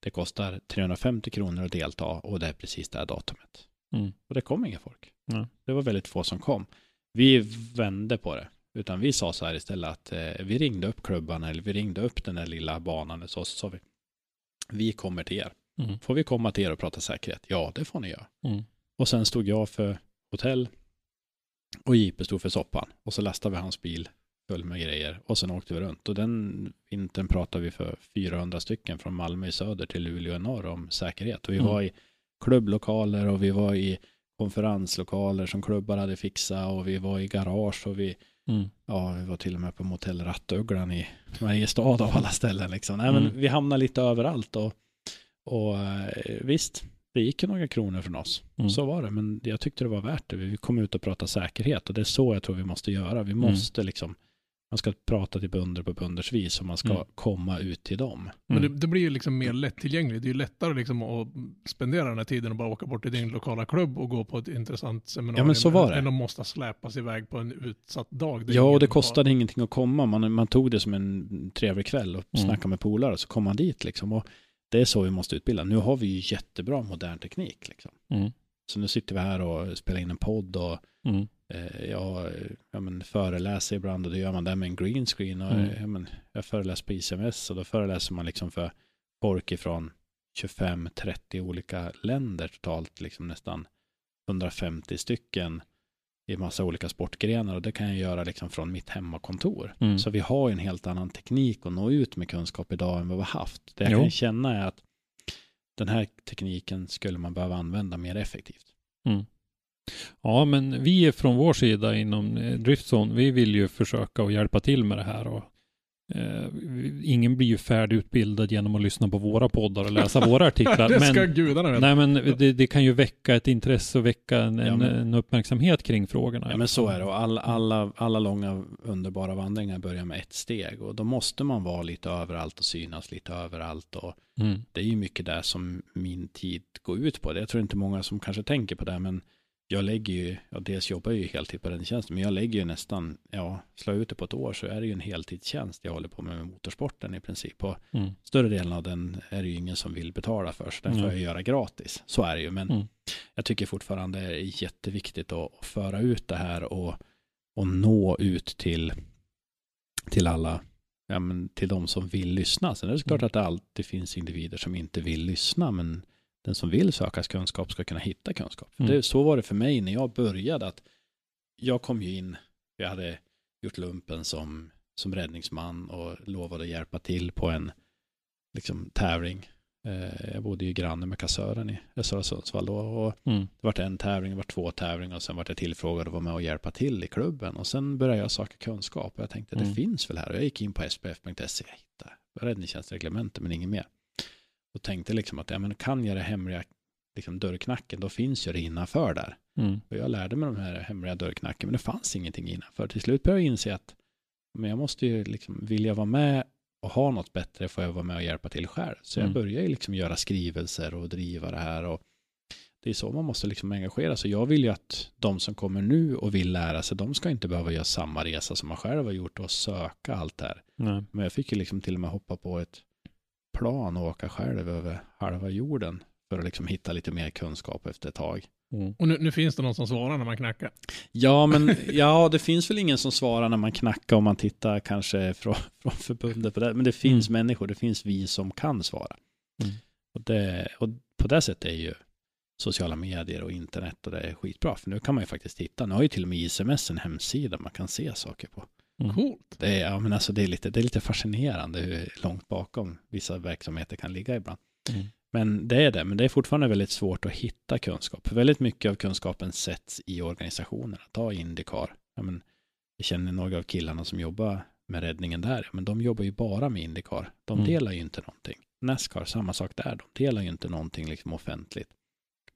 Det kostar 350 kronor att delta och det är precis det här datumet. Mm. Och det kom inga folk. Nej. Det var väldigt få som kom. Vi vände på det. Utan vi sa så här istället att eh, vi ringde upp klubbarna eller vi ringde upp den där lilla banan så, så sa vi vi kommer till er. Mm. Får vi komma till er och prata säkerhet? Ja, det får ni göra. Mm. Och sen stod jag för hotell och JP stod för soppan. Och så lastade vi hans bil full med grejer och sen åkte vi runt. Och den vintern pratade vi för 400 stycken från Malmö i söder till Luleå i norr om säkerhet. Och vi Mm. var i klubblokaler och vi var i konferenslokaler som klubbar hade fixat och vi var i garage och vi, Mm. ja, vi var till och med på motell Rattugglan i Mariestad av alla ställen liksom. Nej, men Mm. vi hamnade lite överallt och, och eh, visst, det gick ju några kronor från oss. Mm. Så var det, men jag tyckte det var värt det. Vi kom ut och pratade säkerhet och det är så jag tror vi måste göra. Vi Mm. måste liksom, man ska prata till bönder på bönders vis och man ska Mm. komma ut till dem. Men det, Mm. det blir ju liksom mer lättillgängligt. Det är ju lättare liksom att spendera den här tiden och bara åka bort till din lokala klubb och gå på ett intressant seminarium. Ja, men så var det. Än att måste släpas iväg på en utsatt dag. Ja, och det kostade ingenting att komma. Man, man tog det som en trevlig kväll och Mm. snackade med polare och så kom man dit liksom. Och det är så vi måste utbilda. Nu har vi ju jättebra modern teknik liksom. Mm. Så nu sitter vi här och spelar in en podd och Mm. Eh, jag ja, men föreläser ibland och då gör man det med en green screen. Och, Mm. eh, ja, men, jag föreläser på ICMS och då föreläser man liksom för folk ifrån 25-30 olika länder totalt, liksom nästan 150 stycken i massa olika sportgrenar och det kan jag göra liksom från mitt hemmakontor. Mm. Så vi har en helt annan teknik att nå ut med kunskap idag än vad vi har haft. Det jag Jo. kan känna är att den här tekniken skulle man behöva använda mer effektivt. Ja, men vi från vår sida inom eh, Driftzone, vi vill ju försöka att hjälpa till med det här och eh, ingen blir ju färdigutbildad genom att lyssna på våra poddar och läsa våra artiklar. det ska men, gudarna veta. nej, men det, det kan ju väcka ett intresse och väcka en, Ja, en, men- en uppmärksamhet kring frågorna. Ja, men så är det. Och alla, alla, alla långa underbara vandringar börjar med ett steg. Och då måste man vara lite överallt och synas lite överallt. Och Mm. det är ju mycket där som min tid går ut på. Det jag tror inte många som kanske tänker på det. Men jag lägger ju, ja, dels jobbar jag ju heltid på den tjänsten. Men jag lägger ju nästan, ja, slå ut det på ett år så är det ju en heltidstjänst jag håller på med med motorsporten i princip. Och Mm. större delen av den är det ju ingen som vill betala för. Så den får Mm. jag göra gratis. Så är det ju. Men Mm. jag tycker fortfarande det är jätteviktigt att, att föra ut det här och, och nå ut till, till alla, ja, men till de som vill lyssna. Sen är det klart Mm. att det alltid finns individer som inte vill lyssna, men den som vill söka kunskap ska kunna hitta kunskap. Mm. Det, så var det för mig när jag började, att jag kom ju in, jag hade gjort lumpen som, som räddningsman och lovade att hjälpa till på en liksom, tävling. Eh, jag bodde ju granne med kassören i Östra Sundsvall då och Mm. det vart en tävling, det vart två tävlingar och sen vart jag tillfrågad att vara med och hjälpa till i klubben. Och sen började jag söka kunskap och jag tänkte Mm. det finns väl här. Och jag gick in på spf.se, jag hittade räddningstjänstreglementet men inget mer. Och tänkte liksom att ja, men kan jag det hemliga liksom dörrknacken, då finns ju det innanför där. Mm. Och jag lärde mig de här hemliga dörrknacken, men det fanns ingenting innanför. Till slut började jag inse att men jag måste ju liksom, vill jag vara med och ha något bättre får jag vara med och hjälpa till själv. Så jag Mm. började ju liksom göra skrivelser och driva det här. Och det är så man måste liksom engagera sig. Jag vill ju att de som kommer nu och vill lära sig, de ska inte behöva göra samma resa som man själv har gjort och söka allt det här. Nej. Men jag fick ju liksom till och med hoppa på ett plan och åka själv över halva jorden för att liksom hitta lite mer kunskap efter ett tag. Mm. Och nu, nu finns det någon som svarar när man knackar. Ja, men ja, det finns väl ingen som svarar när man knackar om man tittar kanske från, från förbundet på det. Men det finns människor, det finns vi som kan svara. Mm. Och, det, och på det sättet är ju sociala medier och internet och det är skitbra. För nu kan man ju faktiskt titta. Nu har ju till och med ISMS en hemsida man kan se saker på. Mm. Coolt. Det är, ja, men alltså det, är lite, det är lite fascinerande hur långt bakom vissa verksamheter kan ligga ibland. Mm. Men det är det, men det är fortfarande väldigt svårt att hitta kunskap. Väldigt mycket av kunskapen sätts i organisationerna. Ta Indycar. Ja, men jag känner några av killarna som jobbar med räddningen där. Men de jobbar ju bara med Indycar. De Mm. delar ju inte någonting. Nascar, samma sak där. De delar ju inte någonting liksom offentligt.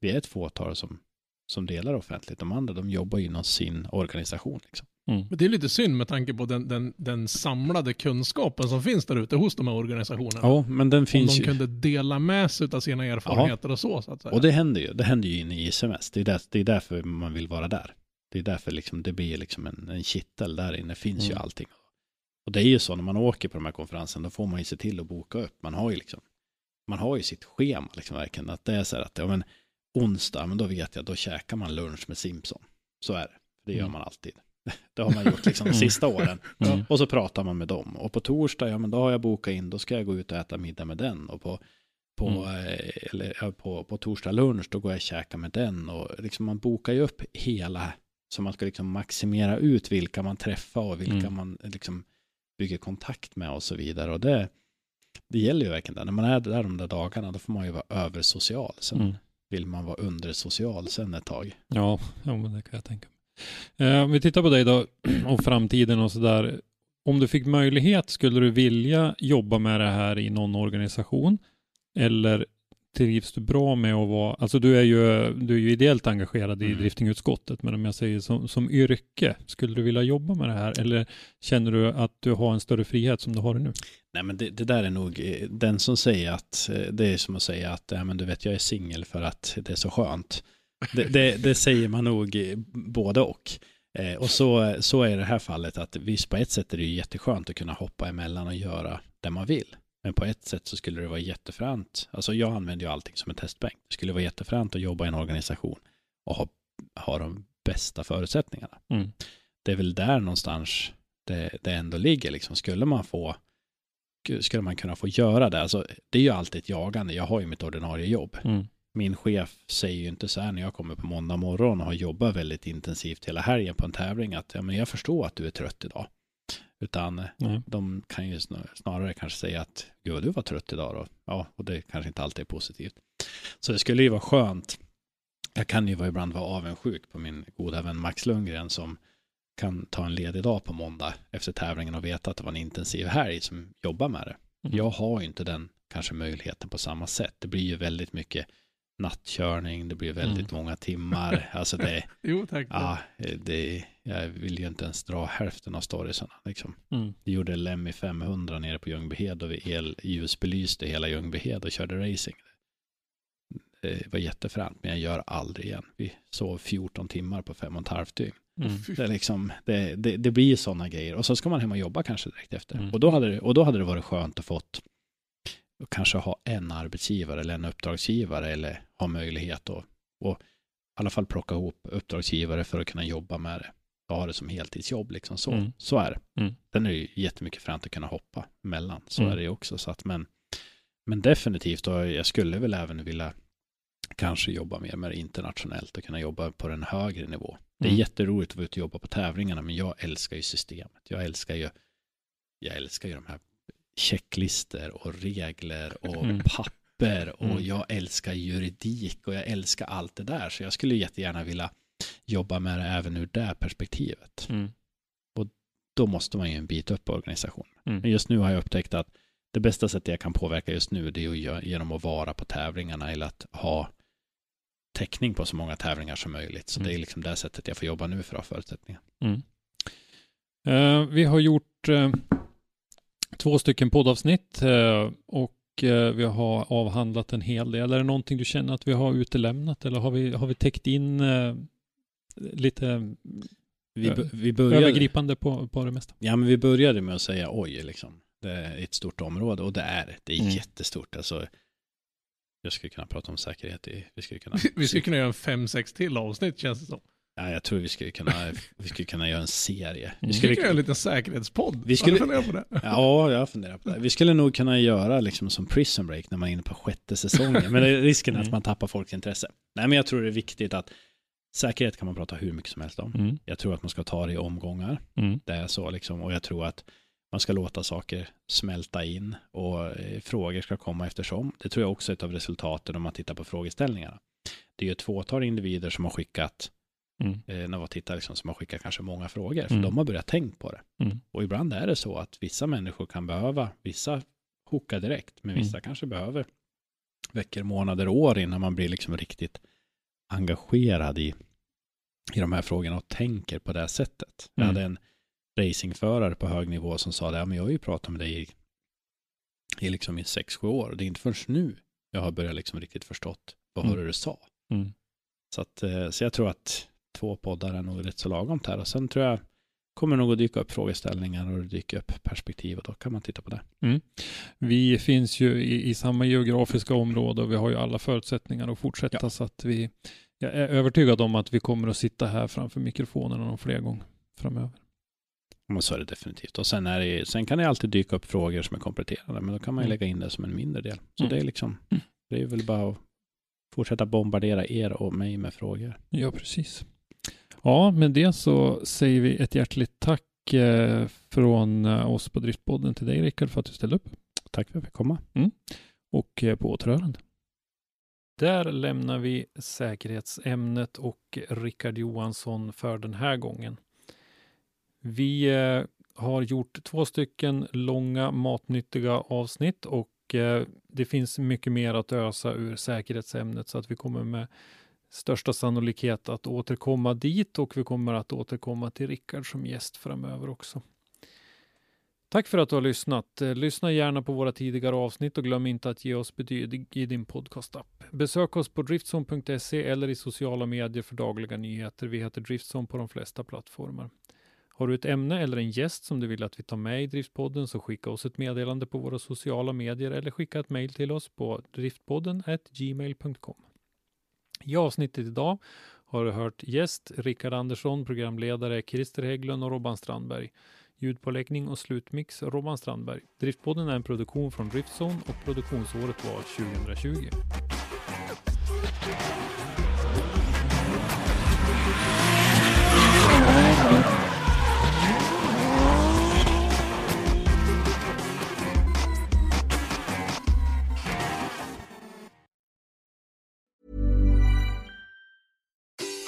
Vi är ett fåtal som, som delar offentligt. De andra, de jobbar inom sin organisation. Liksom. Mm. Men det är lite synd med tanke på den, den, den samlade kunskapen som finns där ute hos de här organisationerna. Ja, men den Om finns de ju. kunde dela med sig av sina erfarenheter och så, så att säga. Och det händer ju. Det händer ju inne i ISMS. Det är, där, det är därför man vill vara där. Det är därför liksom det blir liksom en, en kittel. Där inne finns ju Mm. allting. Och det är ju så när man åker på de här konferenserna, då får man ju se till att boka upp. Man har ju liksom, man har ju sitt schema liksom verkligen. Att det är så här att, ja men onsdag, men då vet jag, då käkar man lunch med Simpson. Så är det. Det gör Mm. man alltid. Det har man gjort liksom de Mm. sista åren. Mm. Och så pratar man med dem. Och på torsdag, ja men då har jag bokat in, då ska jag gå ut och äta middag med den. Och på, på, Mm. eh, eller, på, på torsdag lunch, då går jag och käkar med den. Och liksom man bokar ju upp hela, så man ska liksom maximera ut vilka man träffar och vilka Mm. man liksom bygger kontakt med och så vidare. Och det, det gäller ju verkligen det. När man är där de där dagarna, då får man ju vara översocial. Sen Mm. vill man vara undersocial sen ett tag. Ja, ja, men det kan jag tänka mig. Eh, om vi tittar på dig då och framtiden och sådär. Om du fick möjlighet, skulle du vilja jobba med det här i någon organisation? Eller trivs du bra med att vara, alltså du är ju, du är ju ideellt engagerad i Mm. driftingutskottet, men om jag säger som, som yrke, skulle du vilja jobba med det här? Eller känner du att du har en större frihet som du har nu? Nej men det, det där är nog eh, den som säger att eh, det är som att säga att ja, men du vet jag är singel för att det är så skönt. Det, det, det säger man nog både och. Eh, och så, så är det här fallet att visst på ett sätt är det ju jätteskönt att kunna hoppa emellan och göra det man vill. Men på ett sätt så skulle det vara jättefränt. Alltså jag använder ju allting som en testbänk. Det skulle vara jättefränt att jobba i en organisation och ha, ha de bästa förutsättningarna. Mm. Det är väl där någonstans det, det ändå ligger. Liksom. Skulle man få skulle man kunna få göra det. Alltså, det är ju alltid ett jagande. Jag har ju mitt ordinarie jobb. Mm. Min chef säger ju inte så här när jag kommer på måndag morgon och har jobbat väldigt intensivt hela helgen på en tävling att ja, men jag förstår att du är trött idag. Utan Nej. de kan ju snar- snarare kanske säga att gud, du var trött idag då. Ja, och det kanske inte alltid är positivt. Så det skulle ju vara skönt. Jag kan ju ibland vara avundsjuk på min goda vän Max Lundgren som kan ta en ledig dag på måndag efter tävlingen och veta att det var en intensiv helg som jobbar med det. Mm. Jag har ju inte den kanske möjligheten på samma sätt. Det blir ju väldigt mycket nattkörning, det blir väldigt många timmar. Alltså det, Jo, tack. ja, det, jag vill ju inte ens dra hälften av storiesarna. Liksom. Mm. Vi gjorde Lemmy 500 nere på Ljungbyhed och vi elljusbelyste hela Ljungbyhed och körde racing. Det var jättefränt, men jag gör aldrig igen. Vi sov 14 timmar på fem och ett halvt dygn. Mm. Det, är liksom, det, det, det blir sådana grejer. Och så ska man hem och jobba kanske direkt efter. Mm. Och, då hade det, och då hade det varit skönt att fått att kanske ha en arbetsgivare eller en uppdragsgivare eller ha möjlighet att och i alla fall plocka ihop uppdragsgivare för att kunna jobba med det. Och ha det som heltidsjobb liksom så. Mm. Så är det. Mm. Sen är det ju jättemycket fränt att kunna hoppa mellan. Så Mm. är det ju också. Så att, men, men definitivt, och jag skulle väl även vilja kanske jobba mer med det internationellt och kunna jobba på en högre nivå. Det är Mm. jätteroligt att vara ute och jobba på tävlingarna, men jag älskar ju systemet. Jag älskar ju, jag älskar ju de här checklister och regler och Mm. papper och Mm. jag älskar juridik och jag älskar allt det där. Så jag skulle jättegärna vilja jobba med det även ur det perspektivet. Mm. Då måste man ju en bit upp organisationen. Mm. Men just nu har jag upptäckt att det bästa sättet jag kan påverka just nu det är ge- genom att vara på tävlingarna eller att ha täckning på så många tävlingar som möjligt. Så Mm. det är liksom det sättet jag får jobba nu för att ha förutsättningar. Mm. Eh, vi har gjort eh, två stycken poddavsnitt eh, och eh, vi har avhandlat en hel del. Är det någonting du känner att vi har utelämnat eller har vi, har vi täckt in eh, lite Vi, vi, började, övergripande på, på det mesta? ja, men vi började med att säga oj, liksom. det är ett stort område och det är det. Det är Mm. jättestort. Alltså, jag skulle kunna prata om säkerhet. I, vi skulle kunna, Vi skulle kunna göra en fem, sex till avsnitt känns det som. Ja, jag tror vi skulle kunna, vi skulle kunna göra en serie. Vi skulle kunna göra en liten säkerhetspodd. Vi skulle- Har på det? Ja, jag funderar på det. Vi skulle nog kunna göra liksom som Prison Break när man är inne på sjätte säsongen. Men det är risken att Mm. man tappar folks intresse. Nej, men jag tror det är viktigt att säkerhet kan man prata hur mycket som helst om. Mm. Jag tror att man ska ta det i omgångar. Mm. Det är så liksom. Och jag tror att man ska låta saker smälta in och eh, frågor ska komma eftersom. Det tror jag också är ett av resultaten om man tittar på frågeställningarna. Det är ju ett fåtal individer som har skickat, Mm. eh, när man tittar liksom, som har skickat kanske många frågor, för Mm. de har börjat tänka på det. Mm. Och ibland är det så att vissa människor kan behöva, vissa hookar direkt, men vissa Mm. kanske behöver veckor, månader, år innan man blir liksom riktigt engagerad i, i de här frågorna och tänker på det sättet. Jag Mm. hade en racingförare på hög nivå som sa det, ja, men jag har ju pratat med dig i, i liksom i sex, sju år och det är inte förrän nu jag har börjat liksom riktigt förstått vad Mm. du sa. Mm. Så, att, eh, så jag tror att två poddar är nog rätt så lagom här och sen tror jag kommer nog att dyka upp frågeställningar och dyker upp perspektiv och då kan man titta på det. Vi finns ju i, i samma geografiska område och vi har ju alla förutsättningar att fortsätta Ja. så att vi jag är övertygad om att vi kommer att sitta här framför mikrofonerna någon fler gånger framöver. Men så är det definitivt. Och sen, är det, sen kan det alltid dyka upp frågor som är kompletterande, men då kan man ju Mm. lägga in det som en mindre del. Så Mm. det är liksom, Mm. det är väl bara att fortsätta bombardera er och mig med frågor. Ja, precis. Ja, med det så säger vi ett hjärtligt tack eh, från eh, oss på Driftpodden till dig Rickard för att du ställde upp Tack för att jag fick komma. och eh, på återhörande. Där lämnar vi säkerhetsämnet och Rickard Johansson för den här gången. Vi har gjort två stycken långa matnyttiga avsnitt och det finns mycket mer att ösa ur säkerhetsämnet så att vi kommer med största sannolikhet att återkomma dit och vi kommer att återkomma till Rickard som gäst framöver också. Tack för att du har lyssnat. Eh, lyssna gärna på våra tidigare avsnitt och glöm inte att ge oss betyg i din podcastapp. Besök oss på driftson.se eller i sociala medier för dagliga nyheter. Vi heter Driftson på de flesta plattformar. Har du ett ämne eller en gäst som du vill att vi tar med i Driftpodden så skicka oss ett meddelande på våra sociala medier eller skicka ett mejl till oss på driftpodden gmail.com. I avsnittet idag har du hört gäst Rickard Andersson, programledare Christer Hägglund och Robban Strandberg. Ljudpåläggning och slutmix Robban Strandberg. Driftpodden är en produktion från Driftzone och produktionsåret var 2020.